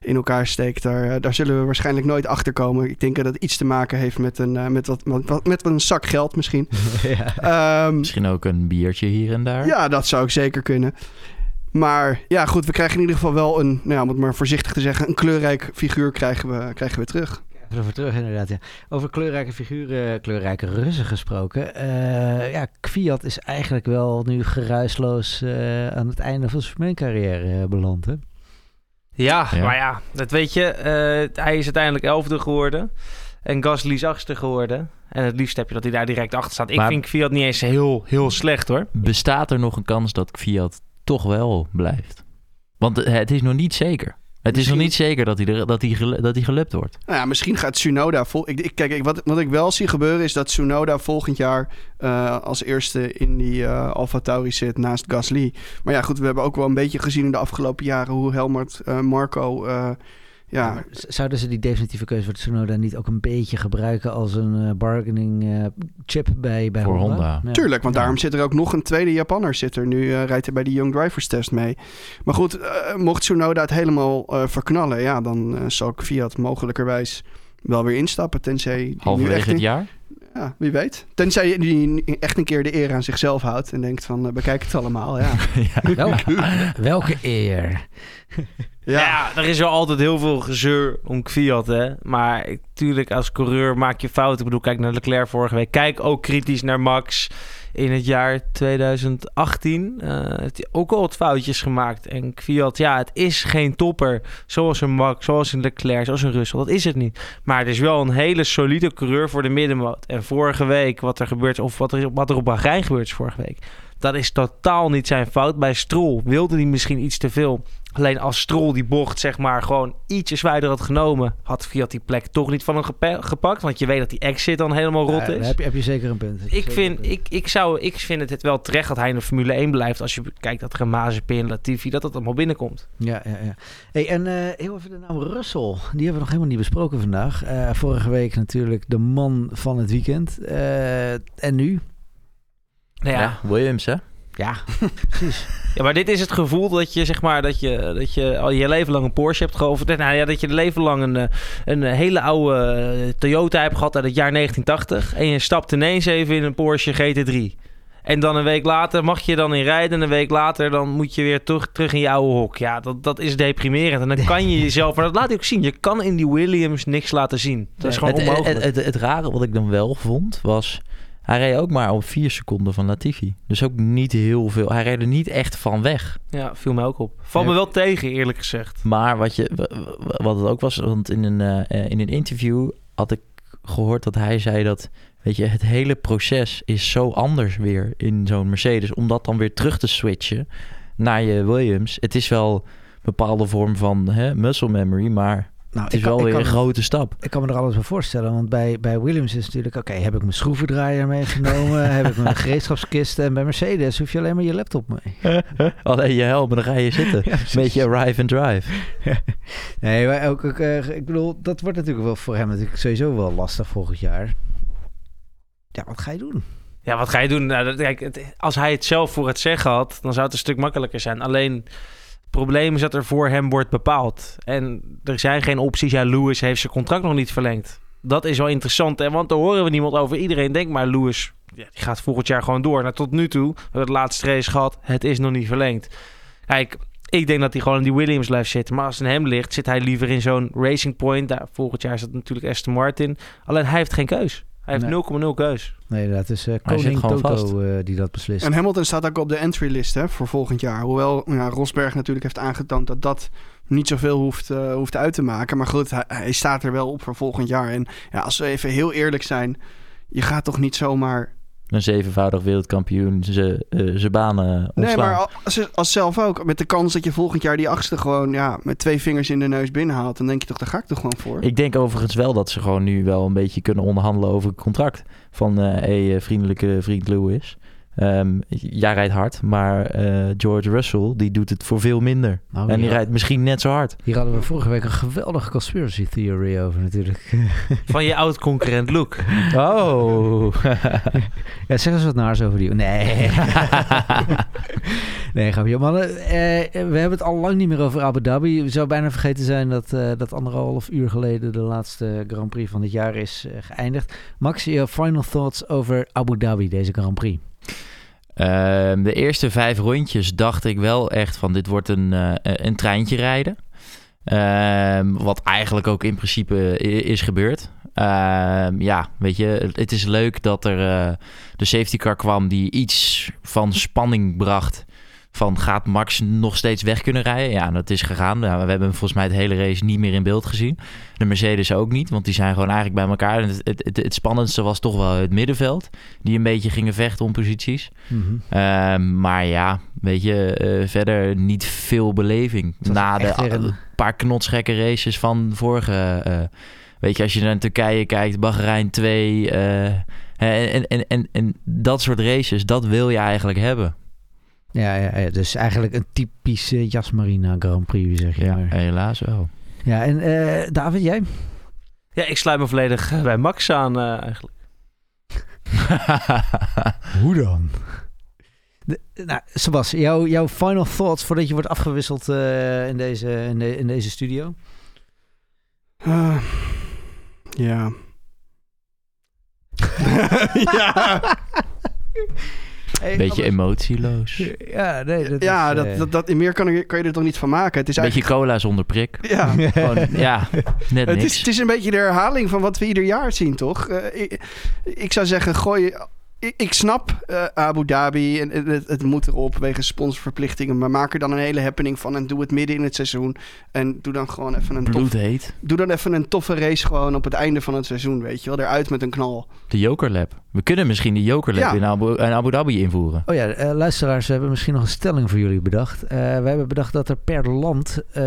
in elkaar steekt, daar, daar zullen we waarschijnlijk nooit achter komen. Ik denk dat het iets te maken heeft met een, met wat, met een zak geld misschien. ja. Ehm, Misschien ook een biertje hier en daar. ja, dat zou ik zeker kunnen. Maar ja, goed, we krijgen in ieder geval wel een, nou ja, om het maar voorzichtig te zeggen, een kleurrijk figuur krijgen we, krijgen we terug. Even terug inderdaad, ja. Over kleurrijke figuren, kleurrijke Russen gesproken. Eh, ja, Kviat is eigenlijk wel nu geruisloos eh, aan het einde van zijn Formule-carrière eh, beland, hè? Ja, Ja. maar ja, dat weet je. eh, hij is uiteindelijk elfde geworden. En Gasly is achtste geworden. En het liefst heb je dat hij daar direct achter staat. Ik Maar- vind Fiat niet eens heel, heel slecht hoor. Bestaat er nog een kans dat Fiat toch wel blijft? Want het is nog niet zeker. Het is nog niet zeker dat hij, er, dat hij, dat hij gelupt wordt. Nou ja, misschien gaat Tsunoda... Vol ik, ik, kijk, ik, wat, wat ik wel zie gebeuren is dat Tsunoda volgend jaar eh, als eerste in die eh Alfa Tauri zit naast Gasly. Maar ja, goed, we hebben ook wel een beetje gezien in de afgelopen jaren hoe Helmut eh, Marco... ja, Maar Zouden ze die definitieve keuze voor Tsunoda niet ook een beetje gebruiken als een eh, bargaining eh, chip bij, bij Voor Honda? Honda. Ja. Tuurlijk, want Ja. daarom zit er ook nog een tweede Japanner. Zit er. Nu eh, rijdt hij bij de Young Drivers Test mee. Maar goed, mocht Tsunoda het helemaal eh, verknallen... ja, dan eh, zal ik Fiat mogelijkerwijs wel weer instappen. Tenzij die nu Halverwege echt het een- jaar? Ja, wie weet. Tenzij je die echt een keer de eer aan zichzelf houdt... en denkt van, eh, bekijk het allemaal. Ja. Welke, welke eer. Ja. er is wel altijd heel veel gezeur om Fiat, hè. Maar ik- tuurlijk, als coureur maak je fouten. Ik bedoel, kijk naar Leclerc vorige week. Kijk ook kritisch naar Max in het jaar 2018. eh heeft hij ook al wat foutjes gemaakt. En Fiat, ja, het is geen topper. Zoals een Max, zoals een Leclerc, zoals een Russell. Dat is het niet. Maar het is wel een hele solide coureur voor de middenmoot. En vorige week, wat er gebeurt, of wat er, wat er op Bahrein gebeurt is vorige week... Dat is totaal niet zijn fout. Bij Stroll wilde hij misschien iets te veel. Alleen als Stroll die bocht zeg maar gewoon ietsje zwaarder had genomen... had Fiat die plek toch niet van hem gepa- gepakt. Want je weet dat die exit dan helemaal rot Ja, is. heb je, heb je zeker een punt. Ik vind, een punt. ik, ik, zou, ik vind het wel terecht dat hij in de Formule 1 blijft. Als je kijkt dat er een Mazepin en Latifi, dat dat allemaal binnenkomt. Ja, ja, ja. Hey, en eh, heel even de naam Russell. Die hebben we nog helemaal niet besproken vandaag. Eh, vorige week natuurlijk de man van het weekend. Eh, en nu? Nou ja, Ja, Williams, hè? Ja, precies. Ja, maar dit is het gevoel dat je zeg maar dat je, dat je al je leven lang een Porsche hebt gehad. Nou ja, dat je leven lang een, eh, een hele oude eh, Toyota hebt gehad uit het jaar 1980. En je stapt ineens even in een Porsche GT3. En dan een week later mag je dan in rijden. En een week later dan moet je weer terug, terug in je oude hok. Ja, dat, dat is deprimerend. En dan kan je jezelf... Maar dat laat je ook zien. Je kan in die Williams niks laten zien. Dat is gewoon het, onmogelijk. het, het, het rare wat ik dan wel vond, was... Hij reed ook maar op vier seconden van Latifi. Dus ook niet heel veel. Hij reed er niet echt van weg. ja, viel me ook op. Valt Ja. me wel tegen, eerlijk gezegd. Maar wat, je, wa- wa- wat het ook was, want in een, eh, in een interview had ik gehoord dat hij zei dat, weet je, het hele proces is zo anders weer in zo'n Mercedes. Om dat dan weer terug te switchen naar je Williams. Het is wel een bepaalde vorm van hè, muscle memory, maar Nou, het is ik kan- wel weer kan- een grote stap. Ik kan me er alles bij voorstellen, want bij, bij Williams is natuurlijk... Oké, heb ik mijn schroevendraaier meegenomen? heb ik mijn gereedschapskist? En bij Mercedes hoef je alleen maar je laptop mee. Alleen je helm en dan ga je zitten. Ja, Een beetje arrive and drive. Nee, maar ook, ook, eh, ik bedoel, dat wordt natuurlijk wel voor hem natuurlijk sowieso wel lastig volgend jaar. Ja, wat ga je doen? Ja, wat ga je doen? Nou, dat, kijk, het- als hij het zelf voor het zeggen had, dan zou het een stuk makkelijker zijn. Alleen, probleem is dat er voor hem wordt bepaald. En er zijn geen opties. Ja, Lewis heeft zijn contract nog niet verlengd. Dat is wel interessant, hè? want daar horen we niemand over. Iedereen denkt maar, Lewis ja, die gaat volgend jaar gewoon door. Nou, tot nu toe, we hebben het laatste race gehad, het is nog niet verlengd. Kijk, ik denk dat hij gewoon in die Williams blijft zitten. Maar als het aan hem ligt, zit hij liever in zo'n Racing Point. Daar, volgend jaar is natuurlijk Aston Martin. Alleen hij heeft geen keus. Hij heeft Nee. 0,0 keus. Nee, dat is eh Hij zit koning gewoon Toto eh, die dat beslist. En Hamilton staat ook op de entry-list hè, voor volgend jaar. Hoewel ja, Rosberg natuurlijk heeft aangetoond dat dat niet zoveel hoeft, eh, hoeft uit te maken. Maar goed, hij, hij staat er wel op voor volgend jaar. En ja, als we even heel eerlijk zijn, je gaat toch niet zomaar een zevenvoudig wereldkampioen zijn uh, banen ontslaan. Nee, maar als, als zelf ook. Met de kans dat je volgend jaar die achtste gewoon ja, met twee vingers in de neus binnenhaalt. Dan denk je toch, daar ga ik toch gewoon voor. Ik denk overigens wel dat ze gewoon nu wel een beetje kunnen onderhandelen over het contract. Van, hé, hey, vriendelijke vriend Lewis. Um, jij rijdt hard, maar uh, George Russell die doet het voor veel minder. Nou, en die rijdt misschien net zo hard. Hier hadden we vorige week een geweldige conspiracy theory over natuurlijk. Van je oud-concurrent Luke. Oh. ja, zeg eens wat naars over die. Nee. nee, grapje. Mannen, uh, we hebben het al lang niet meer over Abu Dhabi. We zou bijna vergeten zijn dat, uh, dat anderhalf uur geleden de laatste Grand Prix van dit jaar is geëindigd. Max, je final thoughts over Abu Dhabi, deze Grand Prix? Um, de eerste vijf rondjes dacht ik wel echt van dit wordt een, uh, een treintje rijden. Um, wat eigenlijk ook in principe is gebeurd. Um, ja, weet je, het is leuk dat er uh, de safety car kwam die iets van spanning bracht van gaat Max nog steeds weg kunnen rijden? Ja, dat is gegaan. we hebben hem volgens mij het hele race niet meer in beeld gezien. De Mercedes ook niet, want die zijn gewoon eigenlijk bij elkaar. En het, het, het, spannendste was toch wel het middenveld, die een beetje gingen vechten om posities. Mm -hmm. maar ja, weet je, uh, verder niet veel beleving. Na de paar knotsgekke races van vorige... Uh, weet je, als je naar Turkije kijkt, Bahrein 2... Uh, en, en, en, en dat soort races, dat wil je eigenlijk hebben. Ja, ja, ja, dus eigenlijk een typische Jasmarina Grand Prix, zeg je ja, maar. helaas wel. Ja, en uh, David, jij? Ja, ik sluit me volledig bij Max aan uh, eigenlijk. Hoe dan? De, nou, Sebas, jouw, jouw final thoughts voordat je wordt afgewisseld uh, in, deze, in, de, in deze studio? ja. ja. Hey, Beetje emotieloos. Ja, nee, dat ja is, dat, uh... dat, dat, meer kan, kan je er toch niet van maken. Het is Beetje eigenlijk... cola zonder prik. Ja, Gewoon, ja net het niks. is, het is een beetje de herhaling van wat we ieder jaar zien, toch? Uh, ik, ik, zou zeggen, gooi... Ik, ik snap uh, Abu Dhabi en het, het, moet erop wegens sponsorverplichtingen. Maar maak er dan een hele happening van en doe het midden in het seizoen. En doe dan gewoon even een Bloed tof, heet. Doe dan even een toffe race gewoon op het einde van het seizoen, weet je wel. Eruit met een knal. De Joker Lab. We kunnen misschien de Joker Lab Ja. in, Abu, in Abu Dhabi invoeren. Oh ja, eh, luisteraars, we hebben misschien nog een stelling voor jullie bedacht. Eh, we hebben bedacht dat er per land eh,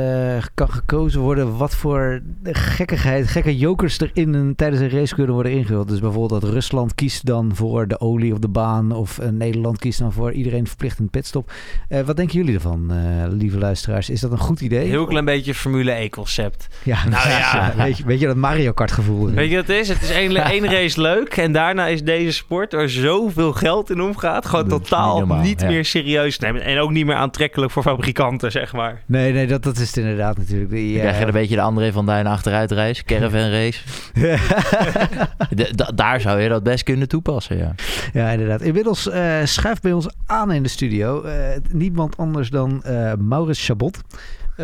kan gekozen worden wat voor gekkigheid, gekke jokers er in een, tijdens een race kunnen worden ingevuld. Dus bijvoorbeeld dat Rusland kiest dan voor de olie op de baan of eh, Nederland kiest dan voor iedereen verplicht een pitstop. Eh, wat denken jullie ervan, eh, lieve luisteraars? Is dat een goed idee? Heel klein beetje Formule E-concept. Ja, Nou ja. weet, je, weet je dat Mario Kart gevoel? Weet je wat het is? Het is één, één race leuk en daarna is deze sport waar zoveel geld in omgaat, gewoon Dat totaal niet niet, normaal, ja. meer serieus nemen. En ook niet meer aantrekkelijk voor fabrikanten, zeg maar. Nee, nee, dat, dat is het inderdaad natuurlijk. Die, Dan krijg je een beetje de André van Duin achteruitrace, caravan race. De- da- daar zou je dat best kunnen toepassen, ja. Ja, inderdaad. Inmiddels eh, schuift bij ons aan in de studio eh, niemand anders dan eh, Maurits Chabot.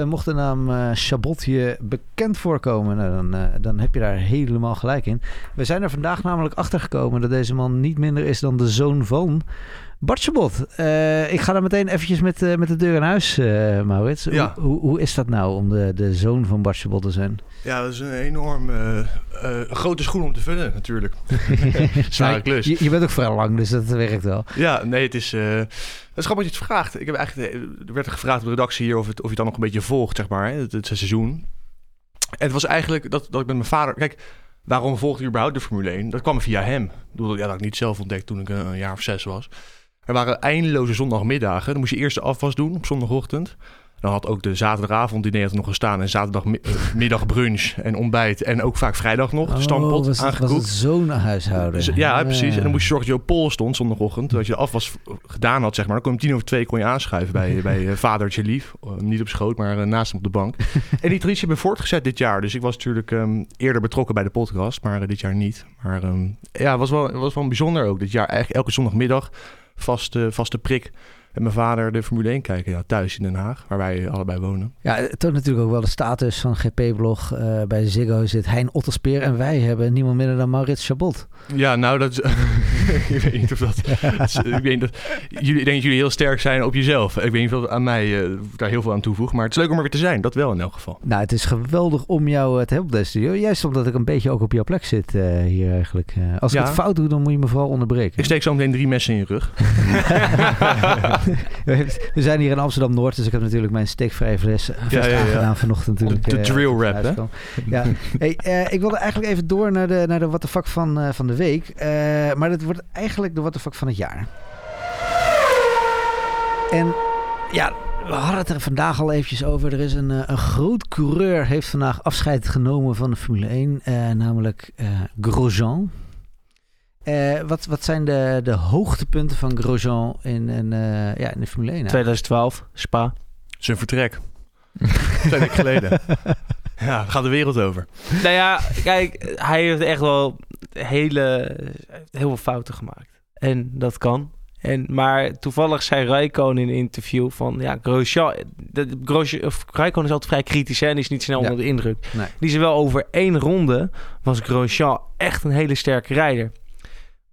Mocht de naam Chabot je bekend voorkomen, nou, dan, dan heb je daar helemaal gelijk in. We zijn er vandaag namelijk achter gekomen dat deze man niet minder is dan de zoon van Bart Chabot. Eh, ik ga dan meteen eventjes met, eh, met de deur in huis, eh, Maurits. Ja. Hoe, hoe, hoe is dat nou om de, de zoon van Bart Chabot te zijn? Ja, dat is een enorm grote schoen om te vullen, natuurlijk. Zware Nou, klus. Je, je bent ook vrij lang, dus dat werkt wel. Ja, nee, het is. het is grappig dat je het vraagt. Ik heb eigenlijk, er werd gevraagd op de redactie hier of, het, of je dan nog een beetje volgt, zeg maar, het, het seizoen. En het was eigenlijk dat, dat ik met mijn vader. Kijk, waarom volgde ik überhaupt de Formule 1? Dat kwam via hem. Ik bedoel, ja, dat had ik niet zelf ontdekt toen ik een, een jaar of zes was. Er waren eindeloze zondagmiddagen. Dan moest je eerst de afwas doen op zondagochtend. Dan had ook de zaterdagavond diner had er nog gestaan. En zaterdagmiddag brunch en ontbijt. En ook vaak vrijdag nog, Oh, stampot was het, was het zo'n huishouden? Dus, ja, precies. En dan moest je zorgen dat je op pol stond zondagochtend. Dat je de afwas gedaan had, zeg maar. Dan kon je om tien over twee kon je aanschuiven bij, bij eh, vadertje lief. Eh, niet op schoot, maar eh, naast hem op de bank. en die traditie hebben we voortgezet dit jaar. Dus ik was natuurlijk ehm, eerder betrokken bij de podcast, maar eh, dit jaar niet. Maar ehm, ja, het was wel, het was wel bijzonder ook. Dit jaar eigenlijk elke zondagmiddag vaste, vaste prik met mijn vader de Formule 1 kijken. Ja, thuis in Den Haag, waar wij allebei wonen. Ja, het toont natuurlijk ook wel de status van GP-blog. Eh, bij Ziggo zit Hein Otterspeer en wij hebben niemand minder dan Maurits Chabot. Ja, nou, dat is... ik weet niet of dat... ik, weet dat jullie, ik denk dat jullie heel sterk zijn op jezelf. Ik weet niet of dat aan mij eh, daar heel veel aan toevoegt. Maar het is leuk om er weer te zijn. Dat wel in elk geval. Nou, het is geweldig om jou eh, te hebben op deze studio. Juist omdat ik een beetje ook op jouw plek zit eh, hier eigenlijk. Als ik Ja. het fout doe, dan moet je me vooral onderbreken. Ik steek zo meteen drie messen in je rug. We zijn hier in Amsterdam-Noord, dus ik heb natuurlijk mijn steekvrije fles eh, Ja, ja, vanochtend natuurlijk. De- de eh, drill rap, hè? Ja. Hey, eh, ik wilde eigenlijk even door naar de, naar de what the fuck van, eh, van de week. Eh, maar dat wordt eigenlijk de what the fuck van het jaar. En ja, we hadden het er vandaag al eventjes over. Er is een, eh, een groot coureur heeft vandaag afscheid genomen van de Formule 1, eh, namelijk eh, Grosjean. Eh, wat, wat zijn de, de hoogtepunten van Grosjean in, in, eh, ja, in de Formule 1? 2012, Spa. Zijn vertrek. Twee weken geleden. Ja, gaat de wereld over. Nou ja, kijk, hij heeft echt wel hele, heel veel fouten gemaakt. En dat kan. En, maar toevallig zei Rijkoon in een interview van... Ja, Grosjean... de- Grosjean of is altijd vrij kritisch hè, en is niet snel Ja. onder de indruk. Nee. Die zei wel over één ronde was Grosjean echt een hele sterke rijder.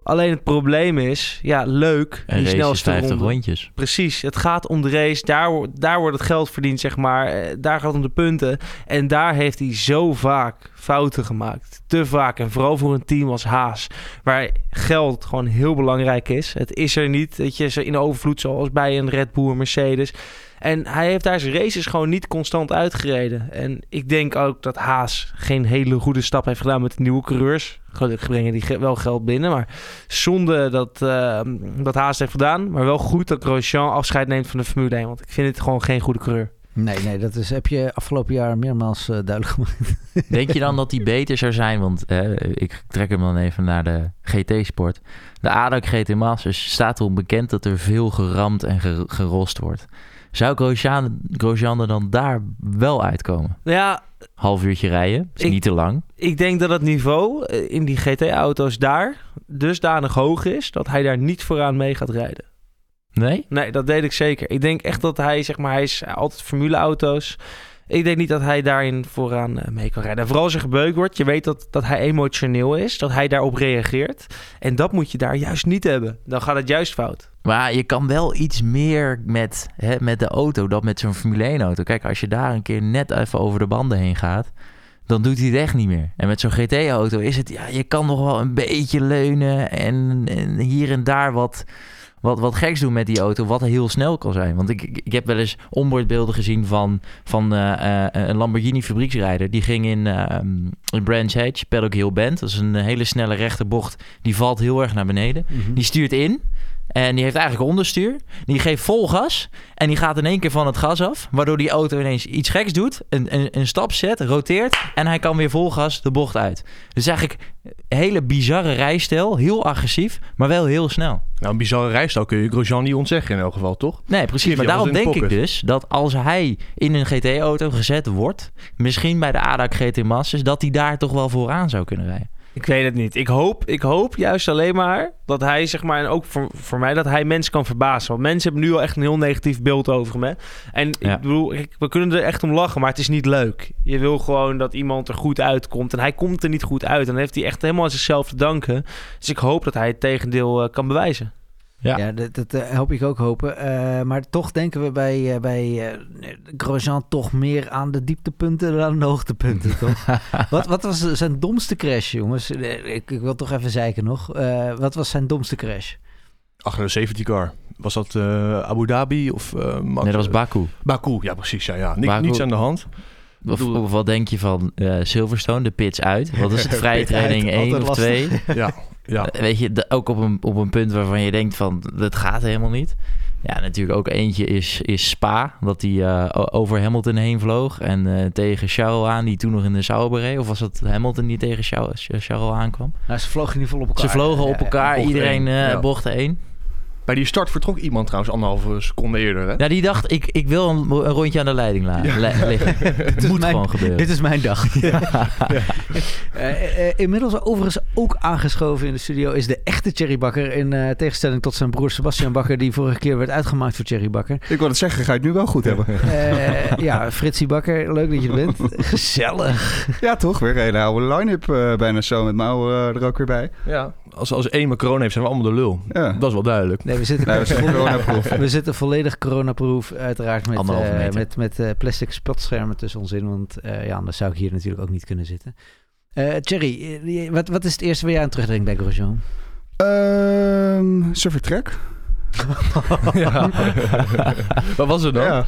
Alleen het probleem is, ja, leuk, Een die race snelste 50 ronde. rondjes. Precies, het gaat om de race. Daar, daar wordt het geld verdiend, zeg maar. Eh, Daar gaat het om de punten. En daar heeft hij zo vaak fouten gemaakt. Te vaak. En vooral voor een team als Haas. Waar geld gewoon heel belangrijk is. Het is er niet, weet je, in overvloed zoals bij een Red Bull, Mercedes. En hij heeft daar zijn races gewoon niet constant uitgereden. En ik denk ook dat Haas geen hele goede stap heeft gedaan met de nieuwe coureurs. Gelukkig brengen die wel geld binnen. Maar zonde dat, eh, dat Haas heeft gedaan. Maar wel goed dat Grosjean afscheid neemt van de Formule 1. Want ik vind het gewoon geen goede coureur. Nee, nee, dat is, heb je afgelopen jaar meermaals eh, duidelijk gemaakt. Denk je dan dat hij beter zou zijn? Want eh, ik trek hem dan even naar de GT-sport. De ADAC GT Masters staat erom bekend dat er veel geramd en ge- gerost wordt. Zou Grosjean, Grosjean er dan daar wel uitkomen? Nou ja, Half uurtje rijden, is Ik- niet te lang. ik denk dat het niveau eh, in die GT-auto's daar dusdanig hoog is... dat hij daar niet vooraan mee gaat rijden. Nee? Nee, dat deed ik zeker. Ik denk echt dat hij, zeg maar, hij is altijd formuleauto's. Ik denk niet dat hij daarin vooraan eh, mee kan rijden. En vooral als er gebeukt wordt, je weet dat, dat hij emotioneel is, dat hij daarop reageert. En dat moet je daar juist niet hebben. Dan gaat het juist fout. Maar je kan wel iets meer met, hè, met de auto dan met zo'n Formule 1-auto. Kijk, als je daar een keer net even over de banden heen gaat, dan doet hij het echt niet meer. En met zo'n GT-auto is het, ja, je kan nog wel een beetje leunen en, en hier en daar wat, wat, wat geks doen met die auto, wat heel snel kan zijn. Want ik, ik, heb wel eens onboardbeelden gezien van, van eh, eh, een Lamborghini fabrieksrijder. Die ging in, eh, in Brands Hatch, Paddock Hill Bend. Dat is een hele snelle rechte bocht. Die valt heel erg naar beneden. Die stuurt in. En die heeft eigenlijk onderstuur. Die geeft vol gas. En die gaat in één keer van het gas af. Waardoor die auto ineens iets geks doet. Een, een, een stap zet, roteert. En hij kan weer vol gas de bocht uit. Dus eigenlijk een hele bizarre rijstijl. Heel agressief, maar wel heel snel. Nou, een bizarre rijstijl kun je Grosjean niet ontzeggen in elk geval, toch? Nee, precies. Maar daarom denk de ik dus dat als hij in een GT-auto gezet wordt... misschien bij de ADAC GT Masters... dat hij daar toch wel vooraan zou kunnen rijden. Ik weet het niet. Ik hoop, ik hoop juist alleen maar dat hij, zeg maar, en ook voor, voor mij, dat hij mensen kan verbazen. Want mensen hebben nu al echt een heel negatief beeld over hem. Hè? En Ja. ik bedoel, ik- we kunnen er echt om lachen, maar het is niet leuk. Je wil gewoon dat iemand er goed uitkomt. En hij komt er niet goed uit. En dan heeft hij echt helemaal aan zichzelf te danken. Dus ik hoop dat hij het tegendeel eh, kan bewijzen. Ja. Ja, dat, dat eh, hoop ik ook hopen. Eh, maar toch denken we bij, eh, bij eh, Grosjean toch meer aan de dieptepunten dan aan de hoogtepunten, toch? wat, wat was zijn domste crash, jongens? Ik, ik wil toch even zeiken nog. Eh, wat was zijn domste crash? Achter de safety car. Was dat eh, Abu Dhabi of... eh, Max- Nee, dat was Baku. Baku, ja precies. Ja, ja. Ni- Baku. Niets aan de hand. Of, wat denk je van eh, Silverstone, de pitch uit? Wat is het, vrije training 1 altijd of lastig. 2? Ja, ja. Weet je, de- ook op een, op een punt waarvan je denkt van, dat gaat helemaal niet. Ja, natuurlijk ook eentje is, is Spa, dat hij eh, o- over Hamilton heen vloog. En eh, tegen Charles aan, die toen nog in de Sauber reed. Of was het Hamilton die tegen Charles, Charles aankwam? Nou, ze vlogen in ieder geval op elkaar. Ze vlogen op Ja, ja. elkaar, iedereen eh bocht één. Bij die start vertrok iemand trouwens anderhalve seconde eerder. Hè? Ja, die dacht, ik, ik wil een, een rondje aan de leiding laten liggen. Het is moet mijn- gewoon gebeuren. Dit is mijn dag. Eh, eh, inmiddels overigens ook aangeschoven in de studio is de echte Thierry Bakker. In eh, tegenstelling tot zijn broer Sebastian Bakker, die vorige keer werd uitgemaakt voor Thierry Bakker. Ik wil het zeggen, ga je het nu wel goed hebben. Eh, ja, Fritsie Bakker, leuk dat je er bent. Gezellig. Ja, toch? Weer een hele oude line-up eh, bijna zo met Mouw eh, er ook weer bij. Ja. Als, als één maar corona heeft, zijn we allemaal de lul. Ja. Dat is wel duidelijk. Nee, we zitten, Nee, we coronaproof. we zitten volledig coronaproof, uiteraard met, eh, met, met eh, plastic spotschermen tussen ons in. Want eh, ja, anders zou ik hier natuurlijk ook niet kunnen zitten. Eh Thierry, wat, wat is het eerste waar jij aan terugdenkt bij Grosjean? Ehm zijn vertrek. Ja. Wat was er dan? Ja.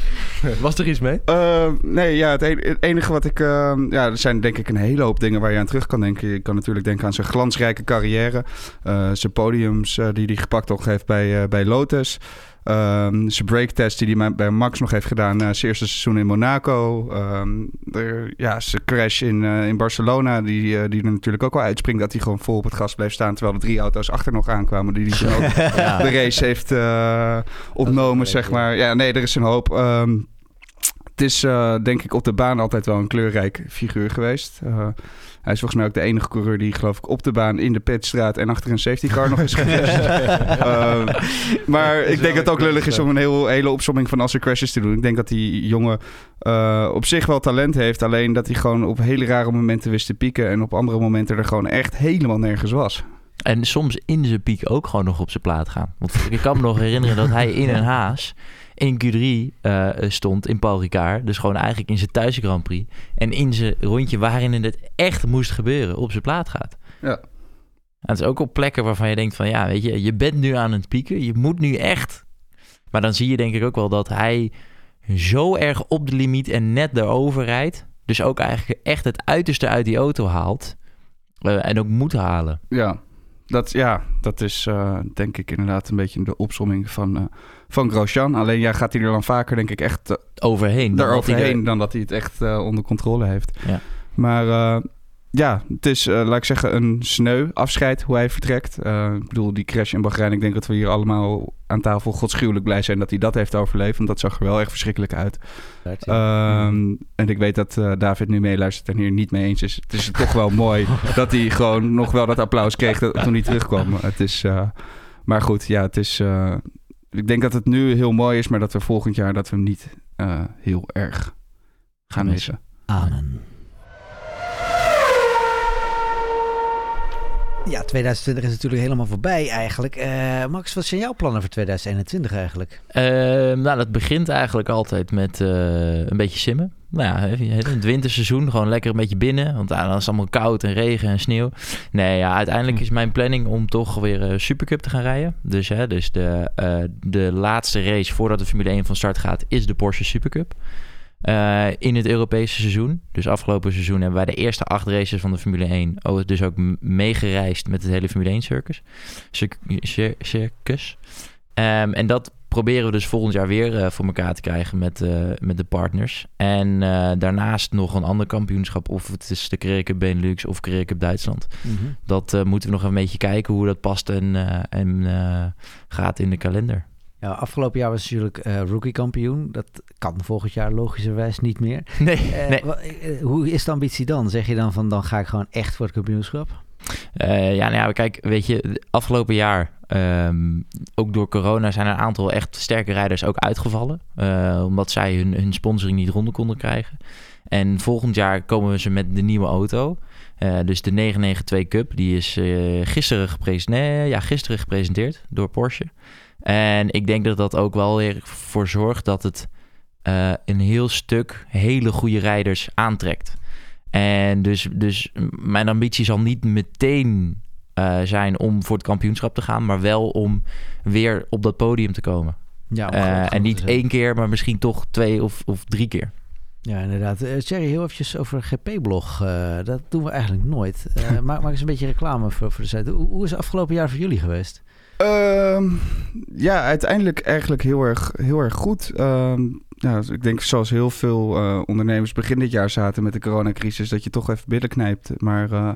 Was er iets mee? Ehm, nee, ja, het, en- het enige wat ik... ehm, ja, er zijn denk ik een hele hoop dingen waar je aan terug kan denken. Je kan natuurlijk denken aan zijn glansrijke carrière. eh, zijn podiums eh, die hij gepakt nog heeft bij, eh, bij Lotus. Ehm, zijn breaktest die hij bij Max nog heeft gedaan na zijn eerste seizoen in Monaco. Ehm, er- ja, zijn crash in, eh, in Barcelona, die, eh, die er natuurlijk ook wel uitspringt... dat hij gewoon vol op het gas bleef staan... terwijl de drie auto's achter nog aankwamen... die hij ook Ja. de race heeft eh, ontnomen, zeg maar. Ja, nee, er is een hoop. Ehm, het is eh, denk ik op de baan altijd wel een kleurrijk figuur geweest. Hij is volgens mij ook de enige coureur die geloof ik op de baan in de pitstraat en achter een safety car nog is geweest. Ehm, maar ik denk dat het ook lullig is om een heel, hele opsomming van al zijn crashes te doen. Ik denk dat die jongen eh, op zich wel talent heeft. Alleen dat hij gewoon op hele rare momenten wist te pieken. En op andere momenten er gewoon echt helemaal nergens was. En soms in zijn piek ook gewoon nog op zijn plaat gaan. Want ik kan me nog herinneren dat hij in een haas in Q3 eh, stond in Paul Ricard. Dus gewoon eigenlijk in zijn thuis Grand Prix. En in zijn rondje waarin het echt moest gebeuren op zijn plaat gaat. Ja. En het is ook op plekken waarvan je denkt van ja, weet je, je bent nu aan het pieken. Je moet nu echt. Maar dan zie je denk ik ook wel dat hij zo erg op de limiet en net erover rijdt. Dus ook eigenlijk echt het uiterste uit die auto haalt. eh, en ook moet halen. Ja, dat, ja, dat is eh, denk ik inderdaad een beetje de opsomming van, eh van Grosjean. Alleen ja, gaat hij er dan vaker denk ik echt eh, overheen. dan dat hij daaroverheen dan dat hij het echt onder controle heeft. Ja. Maar ja, het is, eh, laat ik zeggen, een sneu afscheid hoe hij vertrekt. Eh, ik bedoel, die crash in Bahrein, ik denk dat we hier allemaal aan tafel godschuwelijk blij zijn dat hij dat heeft overleefd. Want dat zag er wel echt verschrikkelijk uit. Ehm, en ik weet dat eh, David nu meeluistert en hier niet mee eens is. Het is toch wel mooi dat hij gewoon nog wel dat applaus kreeg dat- toen hij terugkwam. Het is, maar goed, ja, het is... ik denk dat het nu heel mooi is, maar dat we volgend jaar dat we hem niet heel erg gaan missen. Amen. Ja, 2020 is natuurlijk helemaal voorbij eigenlijk. Eh, Max, wat zijn jouw plannen voor 2021 eigenlijk? Ehm, nou, dat begint eigenlijk altijd met eh, een beetje simmen. Nou ja, het winterseizoen gewoon lekker een beetje binnen. Want dan is het allemaal koud en regen en sneeuw. Nee, ja, uiteindelijk is mijn planning om toch weer eh Supercup te gaan rijden. Dus, hè, dus de, de laatste race voordat de Formule 1 van start gaat, is de Porsche Supercup. Eh, in het Europese seizoen. Dus afgelopen seizoen hebben wij de eerste acht races van de Formule 1. Oh, dus ook meegereisd met het hele Formule 1 circus. Circ- cir- circus. Ehm, en dat proberen we dus volgend jaar weer eh, voor elkaar te krijgen met, eh, met de partners. En daarnaast nog een ander kampioenschap. Of het is de Career Cup Benelux of Career Cup Duitsland. Dat eh, moeten we nog een beetje kijken hoe dat past en, en gaat in de kalender. Ja, afgelopen jaar was natuurlijk eh rookie kampioen. Dat kan volgend jaar logischerwijs niet meer. Nee, Eh, nee. eh, hoe is de ambitie dan? Zeg je dan van dan ga ik gewoon echt voor het kampioenschap? Ja, nou ja, kijk, weet je, afgelopen jaar, ehm, ook door corona, zijn er een aantal echt sterke rijders ook uitgevallen. omdat zij hun, hun sponsoring niet rond konden krijgen. En volgend jaar komen we ze met de nieuwe auto. Dus de 992 Cup, die is gisteren, gepresenteerd, nee, ja, gisteren gepresenteerd door Porsche. En ik denk dat dat ook wel weer voor zorgt dat het eh, een heel stuk hele goede rijders aantrekt. En dus, dus mijn ambitie zal niet meteen eh, zijn om voor het kampioenschap te gaan, maar wel om weer op dat podium te komen. Ja, Eh, en niet één keer, maar misschien toch twee of, of drie keer. Ja, inderdaad. Thierry, heel eventjes over GP-blog. Dat doen we eigenlijk nooit. Maak, maak eens een beetje reclame voor, voor de site. Hoe, hoe is het afgelopen jaar voor jullie geweest? Ehm, ja, uiteindelijk eigenlijk heel erg, heel erg goed. Ehm, ja, dus ik denk zoals heel veel eh, ondernemers begin dit jaar zaten met de coronacrisis, dat je toch even billen knijpt. Maar eh,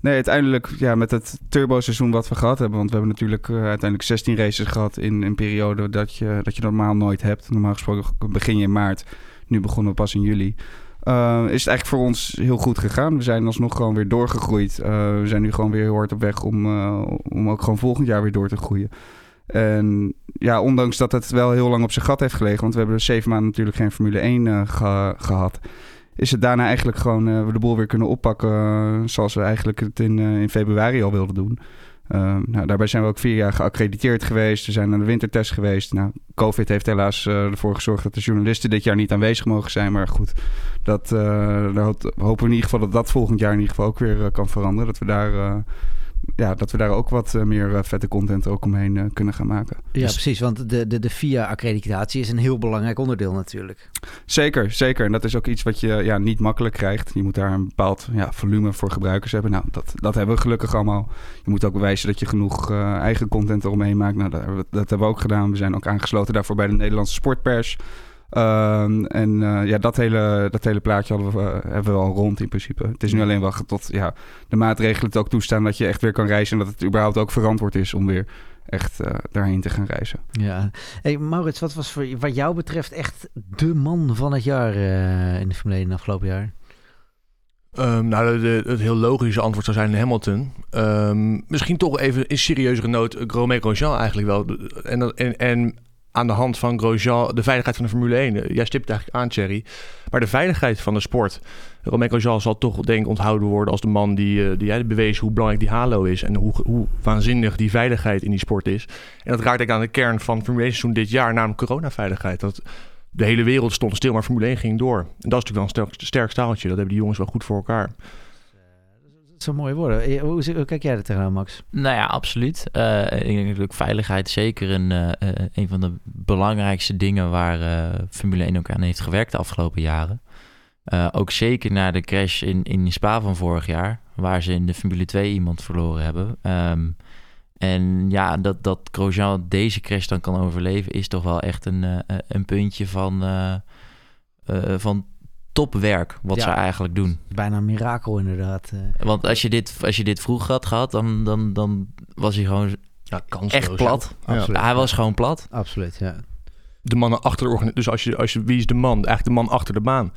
nee, uiteindelijk ja, met het turbo-seizoen wat we gehad hebben, want we hebben natuurlijk eh, uiteindelijk 16 races gehad in een periode dat je, dat je normaal nooit hebt. Normaal gesproken begin je in maart, nu begonnen we pas in juli. Uh, is het eigenlijk voor ons heel goed gegaan. We zijn alsnog gewoon weer doorgegroeid. Uh, we zijn nu gewoon weer heel hard op weg om, uh, om ook gewoon volgend jaar weer door te groeien. En ja, ondanks dat het wel heel lang op zijn gat heeft gelegen, want we hebben zeven maanden natuurlijk geen Formule 1 ge gehad, is het daarna eigenlijk gewoon we de boel weer kunnen oppakken zoals we eigenlijk het in, in februari al wilden doen. Uh, nou, daarbij zijn we ook vier jaar geaccrediteerd geweest. We zijn aan de wintertest geweest. Nou, COVID heeft helaas uh, ervoor gezorgd dat de journalisten dit jaar niet aanwezig mogen zijn. Maar goed, dat, uh, daar hopen we in ieder geval dat dat volgend jaar in ieder geval ook weer kan veranderen. Dat we daar ja, dat we daar ook wat uh, meer uh, vette content ook omheen uh, kunnen gaan maken. Ja, dus... precies. Want de, de, de VIA-accreditatie is een heel belangrijk onderdeel natuurlijk. Zeker, zeker. En dat is ook iets wat je ja, niet makkelijk krijgt. Je moet daar een bepaald ja, volume voor gebruikers hebben. Nou, dat, dat hebben we gelukkig allemaal. Je moet ook bewijzen dat je genoeg eigen content eromheen maakt. Nou, dat, dat hebben we ook gedaan. We zijn ook aangesloten daarvoor bij de Nederlandse Sportpers. Um, en uh, ja, dat hele, dat hele plaatje hadden we, uh, hebben we al rond in principe. Het is nu alleen wachten tot ja, de maatregelen het ook toestaan dat je echt weer kan reizen. En dat het überhaupt ook verantwoord is om weer echt uh, daarheen te gaan reizen. Ja. Hey, Maurits, wat was voor, wat jou betreft echt de man van het jaar in de Formule 1 afgelopen jaar? Um, nou, de, de, het heel logische antwoord zou zijn Hamilton. Um, misschien toch even in serieuzere noot Romain Grosjean eigenlijk wel. En, en, en aan de hand van Grosjean de veiligheid van de Formule 1. Jij stipt eigenlijk aan, Thierry. Maar de veiligheid van de sport. Romain Grosjean zal toch denk ik onthouden worden als de man die, die, die bewees hoe belangrijk die halo is. En hoe, hoe waanzinnig die veiligheid in die sport is. En dat raakt ik aan de kern van Formule 1 seizoen dit jaar, namelijk coronaveiligheid. Dat de hele wereld stond stil, maar Formule 1 ging door. En dat is natuurlijk wel een sterk, sterk staaltje. Dat hebben die jongens wel goed voor elkaar zo mooie woorden. Hoe, hoe, kijk jij er tegenaan, Max? Nou ja, absoluut. Uh, ik denk natuurlijk veiligheid zeker een, uh, een van de belangrijkste dingen waar Formule 1 ook aan heeft gewerkt de afgelopen jaren. ook zeker na de crash in, in Spa van vorig jaar, waar ze in de Formule 2 iemand verloren hebben. Um, en ja, dat, dat Grosjean deze crash dan kan overleven, is toch wel echt een, een puntje van, van topwerk wat ja, ze eigenlijk doen. Bijna een mirakel inderdaad. Want als je dit, als je dit vroeg had gehad, dan, dan, dan was hij gewoon ja, echt plat. Ja. Hij was gewoon plat. Absoluut, ja. De mannen achter de organisatie. Dus als je, als je, wie is de man? Eigenlijk de man achter de baan.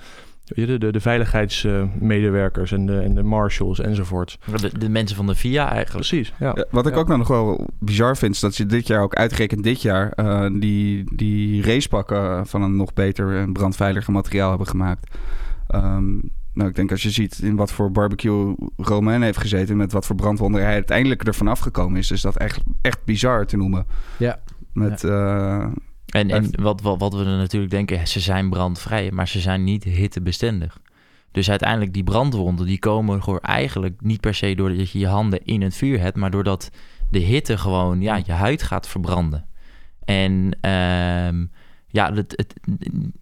De, de, de veiligheidsmedewerkers en de, en de marshals enzovoort. De, de mensen van de VIA eigenlijk. Precies, ja. ja wat ik ook nog wel bizar vind... is dat je dit jaar ook uitgerekend dit jaar... Uh, die, die racepakken van een nog beter en brandveiliger materiaal hebben gemaakt. Um, nou, ik denk als je ziet in wat voor barbecue Romain heeft gezeten... met wat voor brandwonden hij uiteindelijk ervan afgekomen is... is dat echt, echt bizar te noemen. Ja. Met... Ja. Uh, en, en wat, wat, wat we er natuurlijk denken, ze zijn brandvrij, maar ze zijn niet hittebestendig. Dus uiteindelijk die brandwonden, die komen gewoon eigenlijk niet per se doordat je je handen in het vuur hebt, maar doordat de hitte gewoon ja, je huid gaat verbranden. En um, ja, het, het,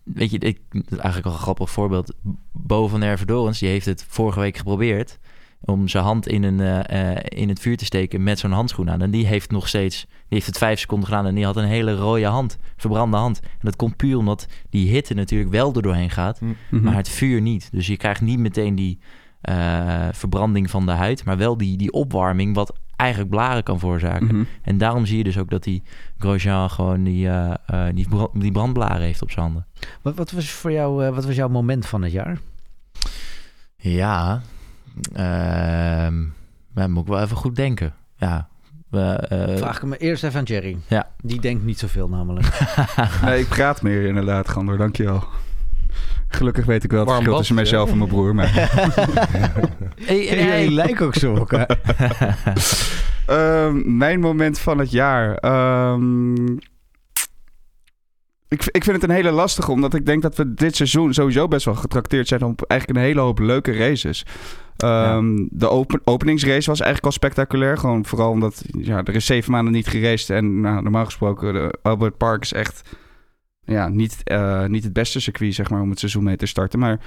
weet je, ik, eigenlijk wel een grappig voorbeeld. Bo van Ervedorens, die heeft het vorige week geprobeerd om zijn hand in, een, uh, in het vuur te steken met zo'n handschoen aan. En die heeft nog steeds, die heeft het vijf seconden gedaan en die had een hele rode hand, verbrande hand. En dat komt puur omdat die hitte natuurlijk wel er doorheen gaat, mm -hmm. maar het vuur niet. Dus je krijgt niet meteen die uh, verbranding van de huid, maar wel die, die opwarming wat eigenlijk blaren kan veroorzaken. Mm -hmm. En daarom zie je dus ook dat die Grosjean gewoon die, uh, die, die brandblaren heeft op zijn handen. Wat, wat, was voor jou, wat was jouw moment van het jaar? Ja, uh, moet ik wel even goed denken. Ja. We, uh, Vraag ik me eerst even aan Jerry. Ja. Die denkt niet zoveel namelijk. nee, ik praat meer inderdaad, Gander. Dankjewel. Gelukkig weet ik wel het Warm verschil tussen mijzelf en mijn broer. Maar... hey, hey, hey. lijken ook zo elkaar. um, mijn moment van het jaar. Um, ik, ik vind het een hele lastige, omdat ik denk dat we dit seizoen sowieso best wel getrakteerd zijn op eigenlijk een hele hoop leuke races. Ja. De open, openingsrace was eigenlijk al spectaculair. Gewoon vooral omdat ja, er is zeven maanden niet geraced. En nou, normaal gesproken, Albert Park is echt ja, niet, uh, niet het beste circuit zeg maar, om het seizoen mee te starten. Maar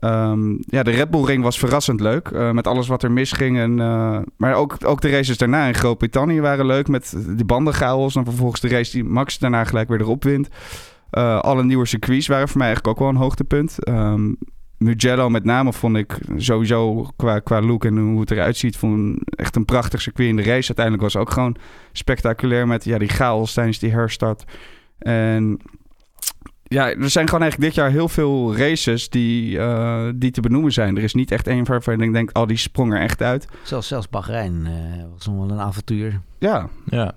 um, ja, de Red Bull Ring was verrassend leuk. Uh, met alles wat er misging. En, uh, maar ook, ook de races daarna in Groot-Brittannië waren leuk. Met de bandenchaos. En vervolgens de race die Max daarna gelijk weer erop wint. Eh, alle nieuwe circuits waren voor mij eigenlijk ook wel een hoogtepunt. Ehm Mugello met name vond ik sowieso qua, qua look en hoe het eruit ziet... Vond echt een prachtig circuit in de race. Uiteindelijk was het ook gewoon spectaculair met ja, die chaos tijdens die herstart. En ja, er zijn gewoon eigenlijk dit jaar heel veel races die, eh, die te benoemen zijn. Er is niet echt één waarvan ik denk, oh, die sprong er echt uit. Zelfs, zelfs Bahrein eh, was nog wel een avontuur. Ja, Ja.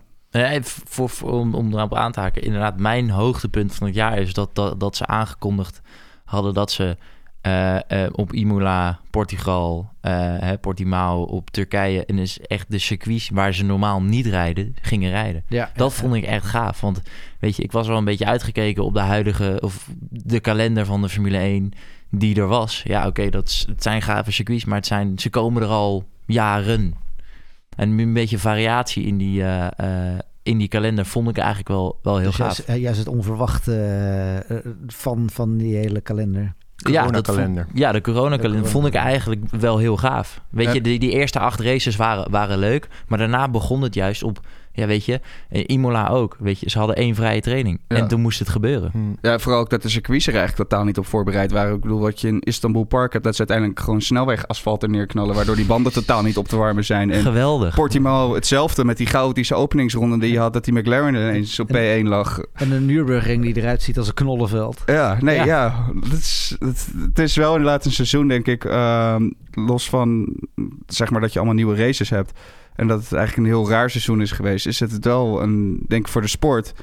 Voor, om, om erop aan te haken. Inderdaad, mijn hoogtepunt van het jaar is dat, dat, dat ze aangekondigd hadden dat ze eh, eh, op Imola, Portugal, hè, Portimao, op Turkije... en dus echt de circuits waar ze normaal niet rijden, gingen rijden. Ja, Dat vond ik echt gaaf. Want weet je, ik was wel een beetje uitgekeken op de huidige... of de kalender van de Formule 1 die er was. Ja, oké, dat is- het zijn gave circuits, maar het zijn, ze komen er al jaren. En een beetje variatie in die, in die kalender vond ik eigenlijk wel, wel heel Dus gaaf. juist, juist het onverwachte van, van die hele kalender. Ja, dat Coronakalender. vond- Ja, de coronakalender De vond ik eigenlijk wel heel gaaf. Weet Ja. je, die, die eerste acht races waren, waren leuk. Maar daarna begon het juist op, ja weet je, eh, Imola ook. Weet je, ze hadden één vrije training. Ja. En toen moest het gebeuren. Hm. Ja, vooral ook dat de circuits er eigenlijk totaal niet op voorbereid waren. Ik bedoel, wat je in Istanbul Park hebt, dat ze uiteindelijk gewoon snelwegasfalt er neerknallen, waardoor die banden totaal niet op te warmen zijn. En Geweldig. Portimao hetzelfde met die chaotische openingsronde die je had, dat die McLaren ineens op P1 lag. En een Nürburgring die eruit ziet als een knollenveld. Ja, nee, Ja. ja. het, is, het, het is wel inderdaad een seizoen, denk ik, ehm, los van zeg maar dat je allemaal nieuwe races hebt. En dat het eigenlijk een heel raar seizoen is geweest. Is het wel een, denk ik, voor de sport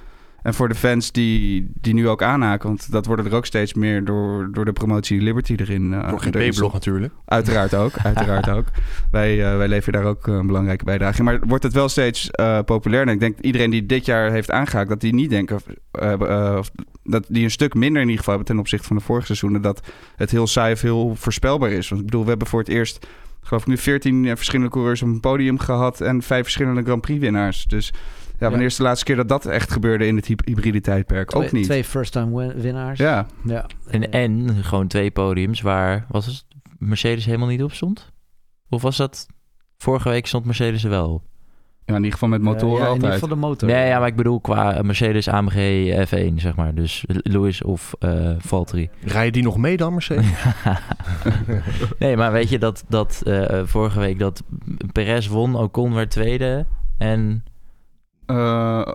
en voor de fans die, die nu ook aanhaken. Want dat worden er ook steeds meer door, door de promotie Liberty erin. eh, Door GP-blog natuurlijk. Uiteraard ook, uiteraard ook. Wij, eh, wij leveren daar ook eh, een belangrijke bijdrage in. Maar wordt het wel steeds eh populair? En ik denk iedereen die dit jaar heeft aangehaakt... dat die niet denken... of dat die een stuk minder in ieder geval hebben... ten opzichte van de vorige seizoenen... dat het heel saai of heel voorspelbaar is. Want ik bedoel, we hebben voor het eerst... geloof ik nu 14 verschillende coureurs op een podium gehad... en vijf verschillende Grand Prix winnaars. Dus ja, wanneer is de laatste keer dat dat echt gebeurde... in het hy- hybride tijdperk? ook Twee, niet. twee first-time win- winnaars. Ja, ja. En, en gewoon twee podiums waar, was het, Mercedes helemaal niet op stond? Of was dat, vorige week stond Mercedes er wel op? Ja, in ieder geval met motoren Eh, ja, in ieder altijd. geval de motor. Nee, ja, maar ik bedoel qua Mercedes AMG F1, zeg maar. Dus Lewis of eh Valtteri. Rijden die nog mee dan, Mercedes? nee, maar weet je dat, dat eh, vorige week dat Perez won, Ocon werd tweede en... Eh,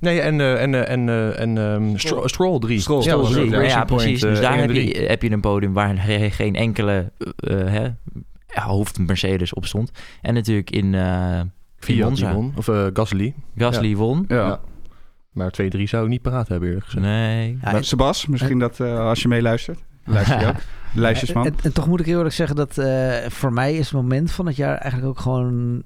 Nee, en, en, en, en ehm, Stro- Stroll 3. Stroll, ja, Stroll Ja, ja, precies. Dus daar heb je, heb je een podium waar geen enkele hè, hoofd Mercedes op stond. En natuurlijk in, eh in Fiat Monza. die won. Of eh, Gasly. Gasly won. ja. Ja. Maar 2-3 zou ik niet paraat hebben eerlijk gezegd. Nee. Ja, Maar en- Sebas, misschien dat eh, als je meeluistert. Luister je ook. De Luistersman. En, en toch moet ik heel eerlijk zeggen dat eh, voor mij is het moment van het jaar eigenlijk ook gewoon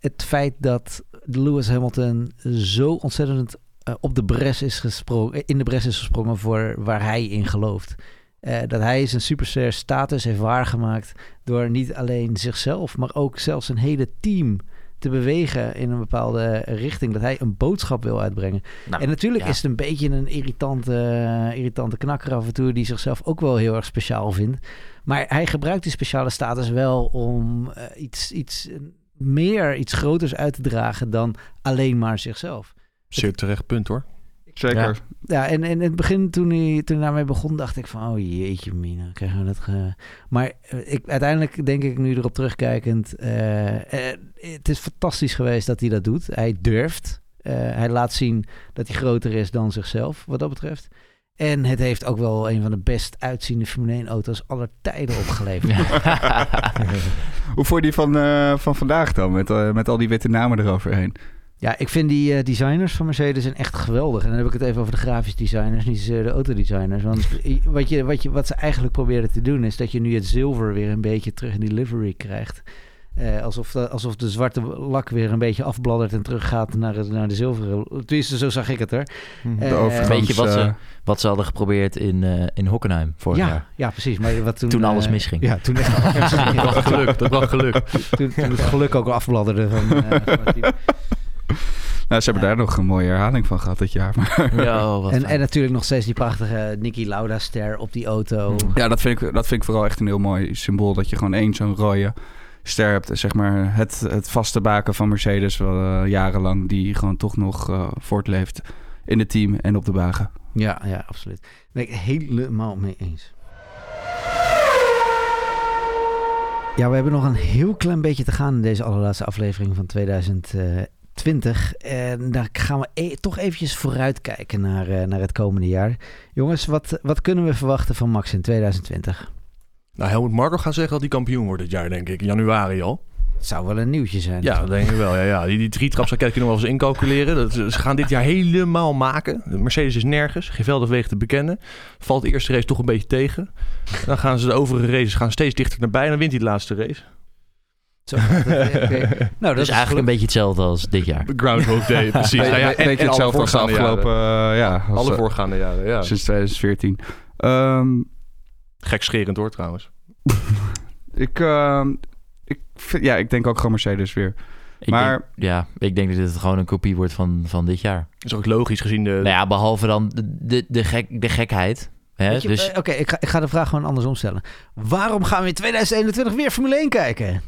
het feit dat Lewis Hamilton zo ontzettend op de bres is gesprongen, in de bres is gesprongen voor waar hij in gelooft. Eh, dat hij zijn superster status heeft waargemaakt door niet alleen zichzelf, maar ook zelfs een hele team te bewegen in een bepaalde richting. Dat hij een boodschap wil uitbrengen. Nou, en natuurlijk ja. is het een beetje een irritante, irritante knakker af en toe... die zichzelf ook wel heel erg speciaal vindt. Maar hij gebruikt die speciale status wel om eh, iets, iets meer, iets groters uit te dragen... dan alleen maar zichzelf. Zeer terecht punt hoor. Zeker. Ja, en, en in het begin toen hij, toen hij daarmee begon, dacht ik van... oh jeetje mina, krijgen we dat... Ge... Maar eh, ik, uiteindelijk denk ik nu erop terugkijkend... eh, eh, het is fantastisch geweest dat hij dat doet. Hij durft. Eh, hij laat zien dat hij groter is dan zichzelf, wat dat betreft. En het heeft ook wel een van de best uitziende Formule 1 auto's aller tijden opgeleverd. Hoe vond je die van, eh, van vandaag dan? Met, met al die witte namen eroverheen. Ja, ik vind die eh, designers van Mercedes zijn echt geweldig. En dan heb ik het even over de grafisch designers, niet zozeer de autodesigners. Want wat, je, wat, je, wat ze eigenlijk proberen te doen is dat je nu het zilver weer een beetje terug in die livery krijgt. Eh, alsof, de, alsof de zwarte lak weer een beetje afbladdert en teruggaat naar, het- naar de zilveren. Tenminste, zo zag ik het er. De Eh, overgangs, Weet je wat ze, eh, wat ze hadden geprobeerd in, eh, in Hockenheim vorig Ja, jaar? ja, precies. Maar wat toen, Toen alles eh, misging. Ja, toen echt alles misging. Dat was geluk. Dat was geluk. toen, toen het geluk ook al afbladderde. Van, eh, van het team. nou, ze hebben Ja. daar nog een mooie herhaling van gehad dit jaar. Maar Ja, wat en, fijn. en natuurlijk nog steeds die prachtige Niki Lauda-ster op die auto. ja, dat vind, ik, dat vind ik vooral echt een heel mooi symbool. Dat je gewoon één zo'n rode ster hebt. Zeg maar het, het vaste baken van Mercedes. Wel, eh, jarenlang die gewoon toch nog eh, voortleeft. in het team en op de wagen. Ja, ja, absoluut. Ben ik helemaal mee eens. Ja, we hebben nog een heel klein beetje te gaan in deze allerlaatste aflevering van 2020. En daar gaan we e- toch eventjes vooruitkijken naar, eh, naar het komende jaar. Jongens, wat, wat kunnen we verwachten van Max in 2020? Nou, Helmut Marko gaat zeggen dat hij kampioen wordt dit jaar, denk ik. In januari al. Het zou wel een nieuwtje zijn. Ja, dat denk ik wel. Ja, ja. Die, die drietrapsraket kunnen we wel eens incalculeren. Dat, ze gaan dit jaar helemaal maken. De Mercedes is nergens. Geen wegen te bekennen. Valt de eerste race toch een beetje tegen. Dan gaan ze de overige races gaan steeds dichter naar bij. En dan wint hij de laatste race. Zo oké. Nou, dat Dus is eigenlijk een beetje hetzelfde als dit jaar. Groundhog Day, precies. Nou ja, je en, hetzelfde als de afgelopen... jaren. eh, ja, als, Alle eh, voorgaande jaren, ja. sinds 2014. Ehm, Gekscherend hoor, trouwens. ik, ehm, ik, vind- ja, ik denk ook gewoon Mercedes weer. Ik Maar- denk, ja, ik denk dat dit gewoon een kopie wordt van, van dit jaar. is ook logisch gezien de... Nou ja, behalve dan de, de, de, gek, de gekheid. Dus eh, Oké, ik, ga, ik ga de vraag gewoon andersom stellen. Waarom gaan we in 2021 weer Formule 1 kijken?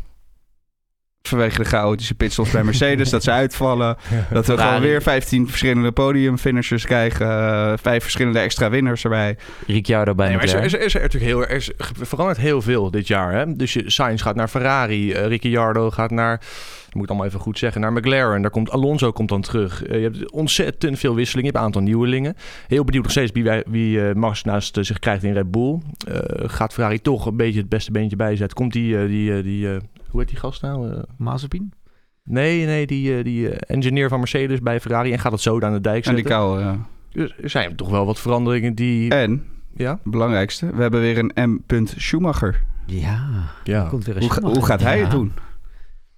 Vanwege de chaotische pitstops bij Mercedes, dat ze uitvallen. Dat we gewoon weer 15 verschillende podiumfinishers krijgen. eh, vijf verschillende extra winnaars erbij. Ricciardo bij Nee, maar is, er, is, er, is er natuurlijk heel, er is, verandert heel veel dit jaar. Hè? Dus je, Sainz gaat naar Ferrari, eh, Ricciardo gaat naar, dat moet ik allemaal even goed zeggen, naar McLaren. Daar komt Alonso komt dan terug. Eh, je hebt ontzettend veel wisselingen, je hebt een aantal nieuwelingen. Heel benieuwd nog steeds wie, wij, wie eh, Max naast zich krijgt in Red Bull. Eh, gaat Ferrari toch een beetje het beste beentje bijzetten? Komt die, die, die eh, hoe heet die gast nou? Eh, Mazepin? nee, nee, die, eh, die eh, engineer van Mercedes bij Ferrari en gaat het zo aan de dijk En die zetten. kou, ja. Dus er zijn toch wel wat veranderingen die... En, ja? het belangrijkste, we hebben weer een M. Schumacher. Ja, Ja. komt weer een Hoe, ga- Schumacher. hoe gaat hij Ja. het doen?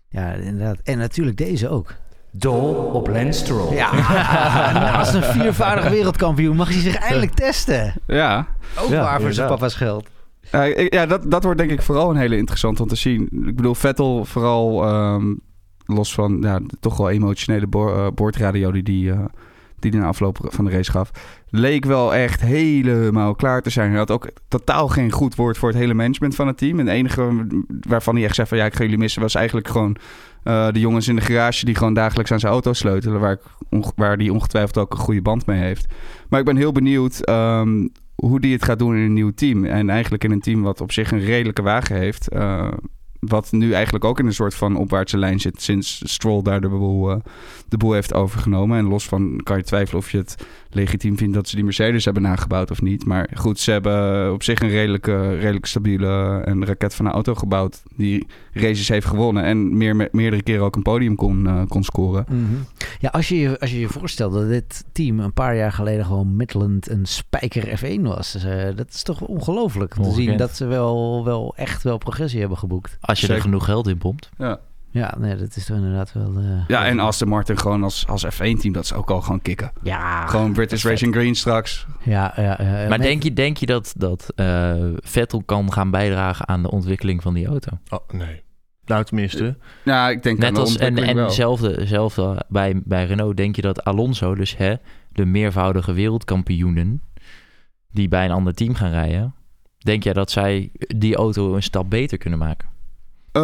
Ja, inderdaad. En natuurlijk deze ook. Dol op Lance Stroll. Ja, naast een viervoudig wereldkampioen mag hij zich eindelijk testen. Ja, Ook Ja, waar voor zijn papa's geld. Ik- ja dat, dat wordt denk ik vooral een hele interessant om te zien. Ik bedoel, Vettel vooral ehm, los van ja, toch wel emotionele eh, boordradio die die, eh, die die na afloop van de race gaf. Leek wel echt helemaal klaar te zijn. Hij had ook totaal geen goed woord voor het hele management van het team. En het enige waarvan hij echt zei van ja, ik ga jullie missen, was eigenlijk gewoon eh, de jongens in de garage die gewoon dagelijks aan zijn auto sleutelen. Waar, ik waar die ongetwijfeld ook een goede band mee heeft. Maar ik ben heel benieuwd ehm, hoe die het gaat doen in een nieuw team. En eigenlijk in een team wat op zich een redelijke wagen heeft. eh, wat nu eigenlijk ook in een soort van opwaartse lijn zit sinds Stroll daar de boel, eh, de boel heeft overgenomen. En los van kan je twijfelen of je het legitiem vindt dat ze die Mercedes hebben nagebouwd of niet. Maar goed, ze hebben op zich een redelijke, redelijk stabiele en raket van een auto gebouwd. Die races heeft gewonnen en meer, meerdere keren ook een podium kon, eh, kon scoren. Ja, als je, je- als je je voorstelt dat dit team een paar jaar geleden gewoon Midland een spijker F1 was. Eh, dat is toch ongelooflijk om te zien dat ze wel, wel echt wel progressie hebben geboekt. Als je Zeker. er genoeg geld in pompt. Ja, Ja, nee, dat is toch inderdaad wel... eh, ja en Aston Martin gewoon als, als F1-team, dat is ook al gewoon kicken. Ja, Gewoon British. Racing Green straks. ja, ja, ja, Maar nee, denk je, denk je dat, dat eh, Vettel kan gaan bijdragen aan de ontwikkeling van die auto? Oh, nee. Nou, tenminste. Ja, ik denk aan Net de als en, en wel. hetzelfde, hetzelfde bij, bij Renault. Denk je dat Alonso, dus hè, de meervoudige wereldkampioenen, die bij een ander team gaan rijden, denk jij dat zij die auto een stap beter kunnen maken? Eh,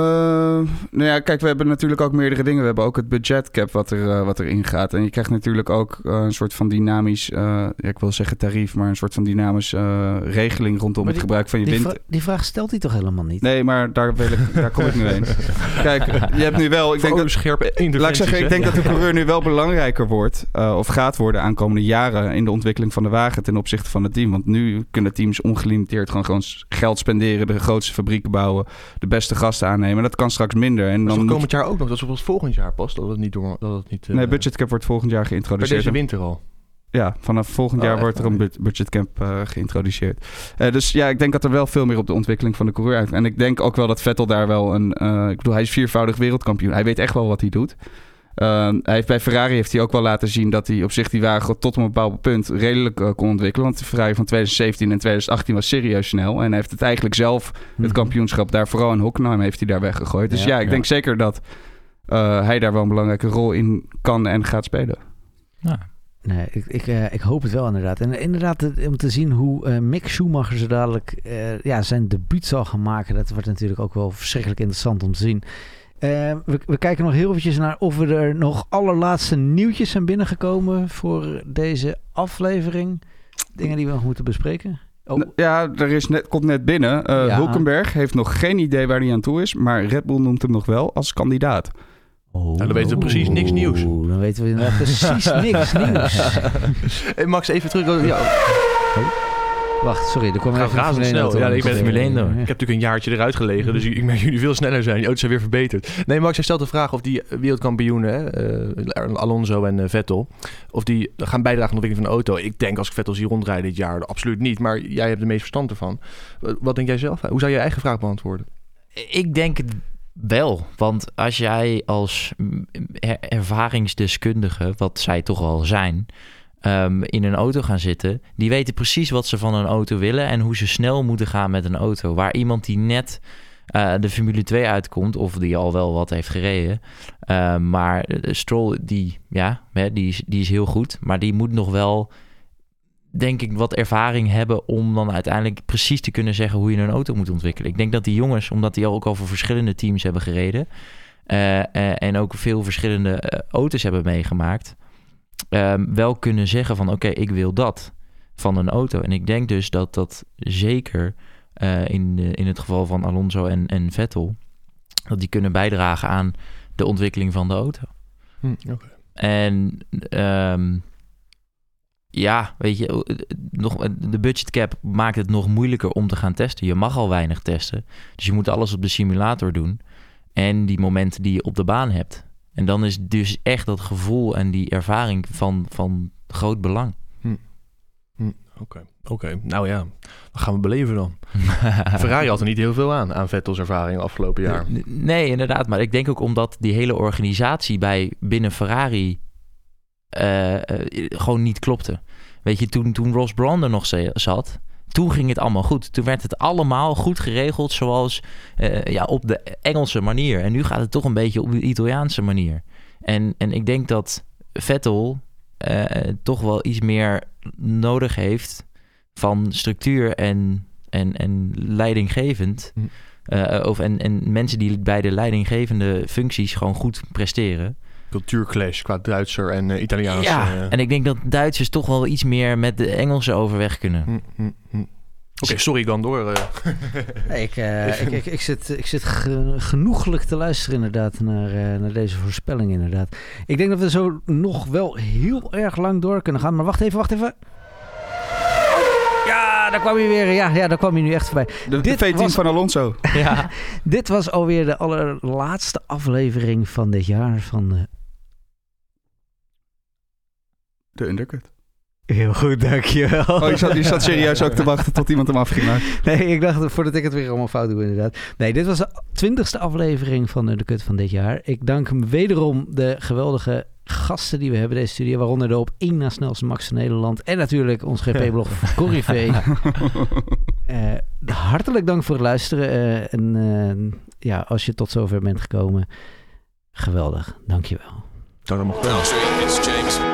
nou ja, kijk, we hebben natuurlijk ook meerdere dingen. We hebben ook het budgetcap wat er, eh, wat er ingaat. En je krijgt natuurlijk ook eh, een soort van dynamisch, eh, ja, ik wil zeggen tarief, maar een soort van dynamisch regeling rondom het gebruik van je die, wind. vra- die vraag stelt hij toch helemaal niet? Nee, maar daar, wil ik, daar kom ik nu heen. Kijk, je hebt nu wel, ik denk dat, scherpe. Laat ik zeggen, ik denk dat de coureur nu wel belangrijker wordt. eh, of gaat worden aankomende jaren in de ontwikkeling van de wagen ten opzichte van het team. Want nu kunnen teams ongelimiteerd gewoon, gewoon geld spenderen, de grootste fabrieken bouwen, de beste gasten aannemen. Dat kan straks minder. En dan moet- komend jaar ook nog. Dat is pas volgend jaar pas. Dat het niet door. Dat het niet. eh, Nee, budgetcap wordt volgend jaar Per geïntroduceerd. deze winter al. Ja, vanaf volgend Oh, jaar echt? wordt er een bud- budgetcamp eh, geïntroduceerd. Eh, dus ja, ik denk dat er wel veel meer op de ontwikkeling van de coureur uit. En ik denk ook wel dat Vettel daar wel een... eh, ik bedoel, hij is viervoudig wereldkampioen. Hij weet echt wel wat hij doet. Ehm, hij heeft bij Ferrari heeft hij ook wel laten zien dat hij op zich die wagen tot een bepaald punt redelijk eh, kon ontwikkelen. Want de Ferrari van 2017 en 2018 was serieus snel. En hij heeft het eigenlijk zelf, Mhm. het kampioenschap daar, vooral in Hockenheim, heeft hij daar weggegooid. Dus Ja, ja, ik ja. denk zeker dat eh, hij daar wel een belangrijke rol in kan en gaat spelen. Ja. Nee, ik, ik, eh, ik hoop het wel inderdaad. En inderdaad, om te zien hoe eh, Mick Schumacher zo dadelijk eh, ja, zijn debuut zal gaan maken. Dat wordt natuurlijk ook wel verschrikkelijk interessant om te zien. Eh, we, we kijken nog heel eventjes naar of we er nog allerlaatste nieuwtjes zijn binnengekomen voor deze aflevering. Dingen die we nog moeten bespreken. Oh, Ja, er is net, komt net binnen. Ja. Hulkenberg heeft nog geen idee waar hij aan toe is. Maar Red Bull noemt hem nog wel als kandidaat. oh. dan weten we precies niks nieuws. Oeh, Dan weten we inderdaad precies niks nieuws. Hey, Max, even terug. oh, Ja, Wacht, sorry, er kwam even een razendsnel. Ja, ik ben Formule één door. Ja. ik heb natuurlijk een jaartje eruit gelegen, dus ik merk jullie veel sneller zijn. Die auto's zijn weer verbeterd. Nee, Max, jij stelt de vraag of die wereldkampioenen, eh, Alonso en eh, Vettel, of die gaan bijdragen aan de ontwikkeling van de auto. Ik denk als ik Vettel zie rondrijden dit jaar, absoluut niet. Maar jij hebt de meest verstand ervan. Wat- Wat denk jij zelf? Hoe zou je je eigen vraag beantwoorden? Ik denk het wel. Want als jij als ervaringsdeskundige, wat zij toch al zijn, ehm, in een auto gaan zitten, die weten precies wat ze van een auto willen en hoe ze snel moeten gaan met een auto. Waar iemand die net eh, de Formule 2 uitkomt, of die al wel wat heeft gereden, eh, maar eh, Stroll, die, ja, die, is, die is heel goed, maar die moet nog wel denk ik, wat ervaring hebben om dan uiteindelijk precies te kunnen zeggen hoe je een auto moet ontwikkelen. Ik denk dat die jongens, omdat die ook al voor verschillende teams hebben gereden eh, en ook veel verschillende auto's hebben meegemaakt, ehm, wel kunnen zeggen van oké, ik wil dat van een auto. En ik denk dus dat dat zeker eh, in, in het geval van Alonso en, en Vettel, dat die kunnen bijdragen aan de ontwikkeling van de auto. Hm, En ehm, ja, weet je, nog, de budgetcap maakt het nog moeilijker om te gaan testen. Je mag al weinig testen. Dus je moet alles op de simulator doen. En die momenten die je op de baan hebt. En dan is dus echt dat gevoel en die ervaring van, van groot belang. Oké, oké. Nou ja, wat gaan we beleven dan? Ferrari had er niet heel veel aan, aan Vettels ervaring afgelopen jaar. Nee, inderdaad. Maar ik denk ook omdat die hele organisatie bij binnen Ferrari eh, eh, gewoon niet klopte. Weet je, toen, toen Ross Brawn er nog zat, toen ging het allemaal goed. Toen werd het allemaal goed geregeld zoals eh, ja, op de Engelse manier. En nu gaat het toch een beetje op de Italiaanse manier. En, en ik denk dat Vettel eh, toch wel iets meer nodig heeft van structuur en, en, en leidinggevend. Eh, of en, en mensen die bij de leidinggevende functies gewoon goed presteren. Cultuurclash qua Duitser en eh, Italiaans. ja, eh. en ik denk dat Duitsers toch wel iets meer met de Engelsen overweg kunnen. Hm, hm, hm. Oké, sorry, Gandor. eh. Nee, ik, eh, ik, ik, ik zit, ik zit ge- genoeglijk te luisteren inderdaad naar, eh, naar deze voorspelling inderdaad. Ik denk dat we zo nog wel heel erg lang door kunnen gaan. Maar wacht even, wacht even. Ja, daar kwam hij weer. Ja, ja daar kwam hij nu echt voorbij. De, de Dit V-team was- van Alonso. Ja. Dit was alweer de allerlaatste aflevering van dit jaar van... De undercut. Heel goed, dankjewel. Oh, je zat, je zat serieus ook te wachten tot iemand hem af ging maken. Nee, ik dacht voordat ik het weer allemaal fout doe inderdaad. Nee, dit was de twintigste aflevering van de Kut van dit jaar. Ik dank hem wederom de geweldige gasten die we hebben in deze studio. Waaronder de op één na snelste Max van Nederland. En natuurlijk ons GP-blog Corrivé. Eh, hartelijk dank voor het luisteren. eh, en eh, ja, als je tot zover bent gekomen, geweldig. Dankjewel. Dat allemaal goed.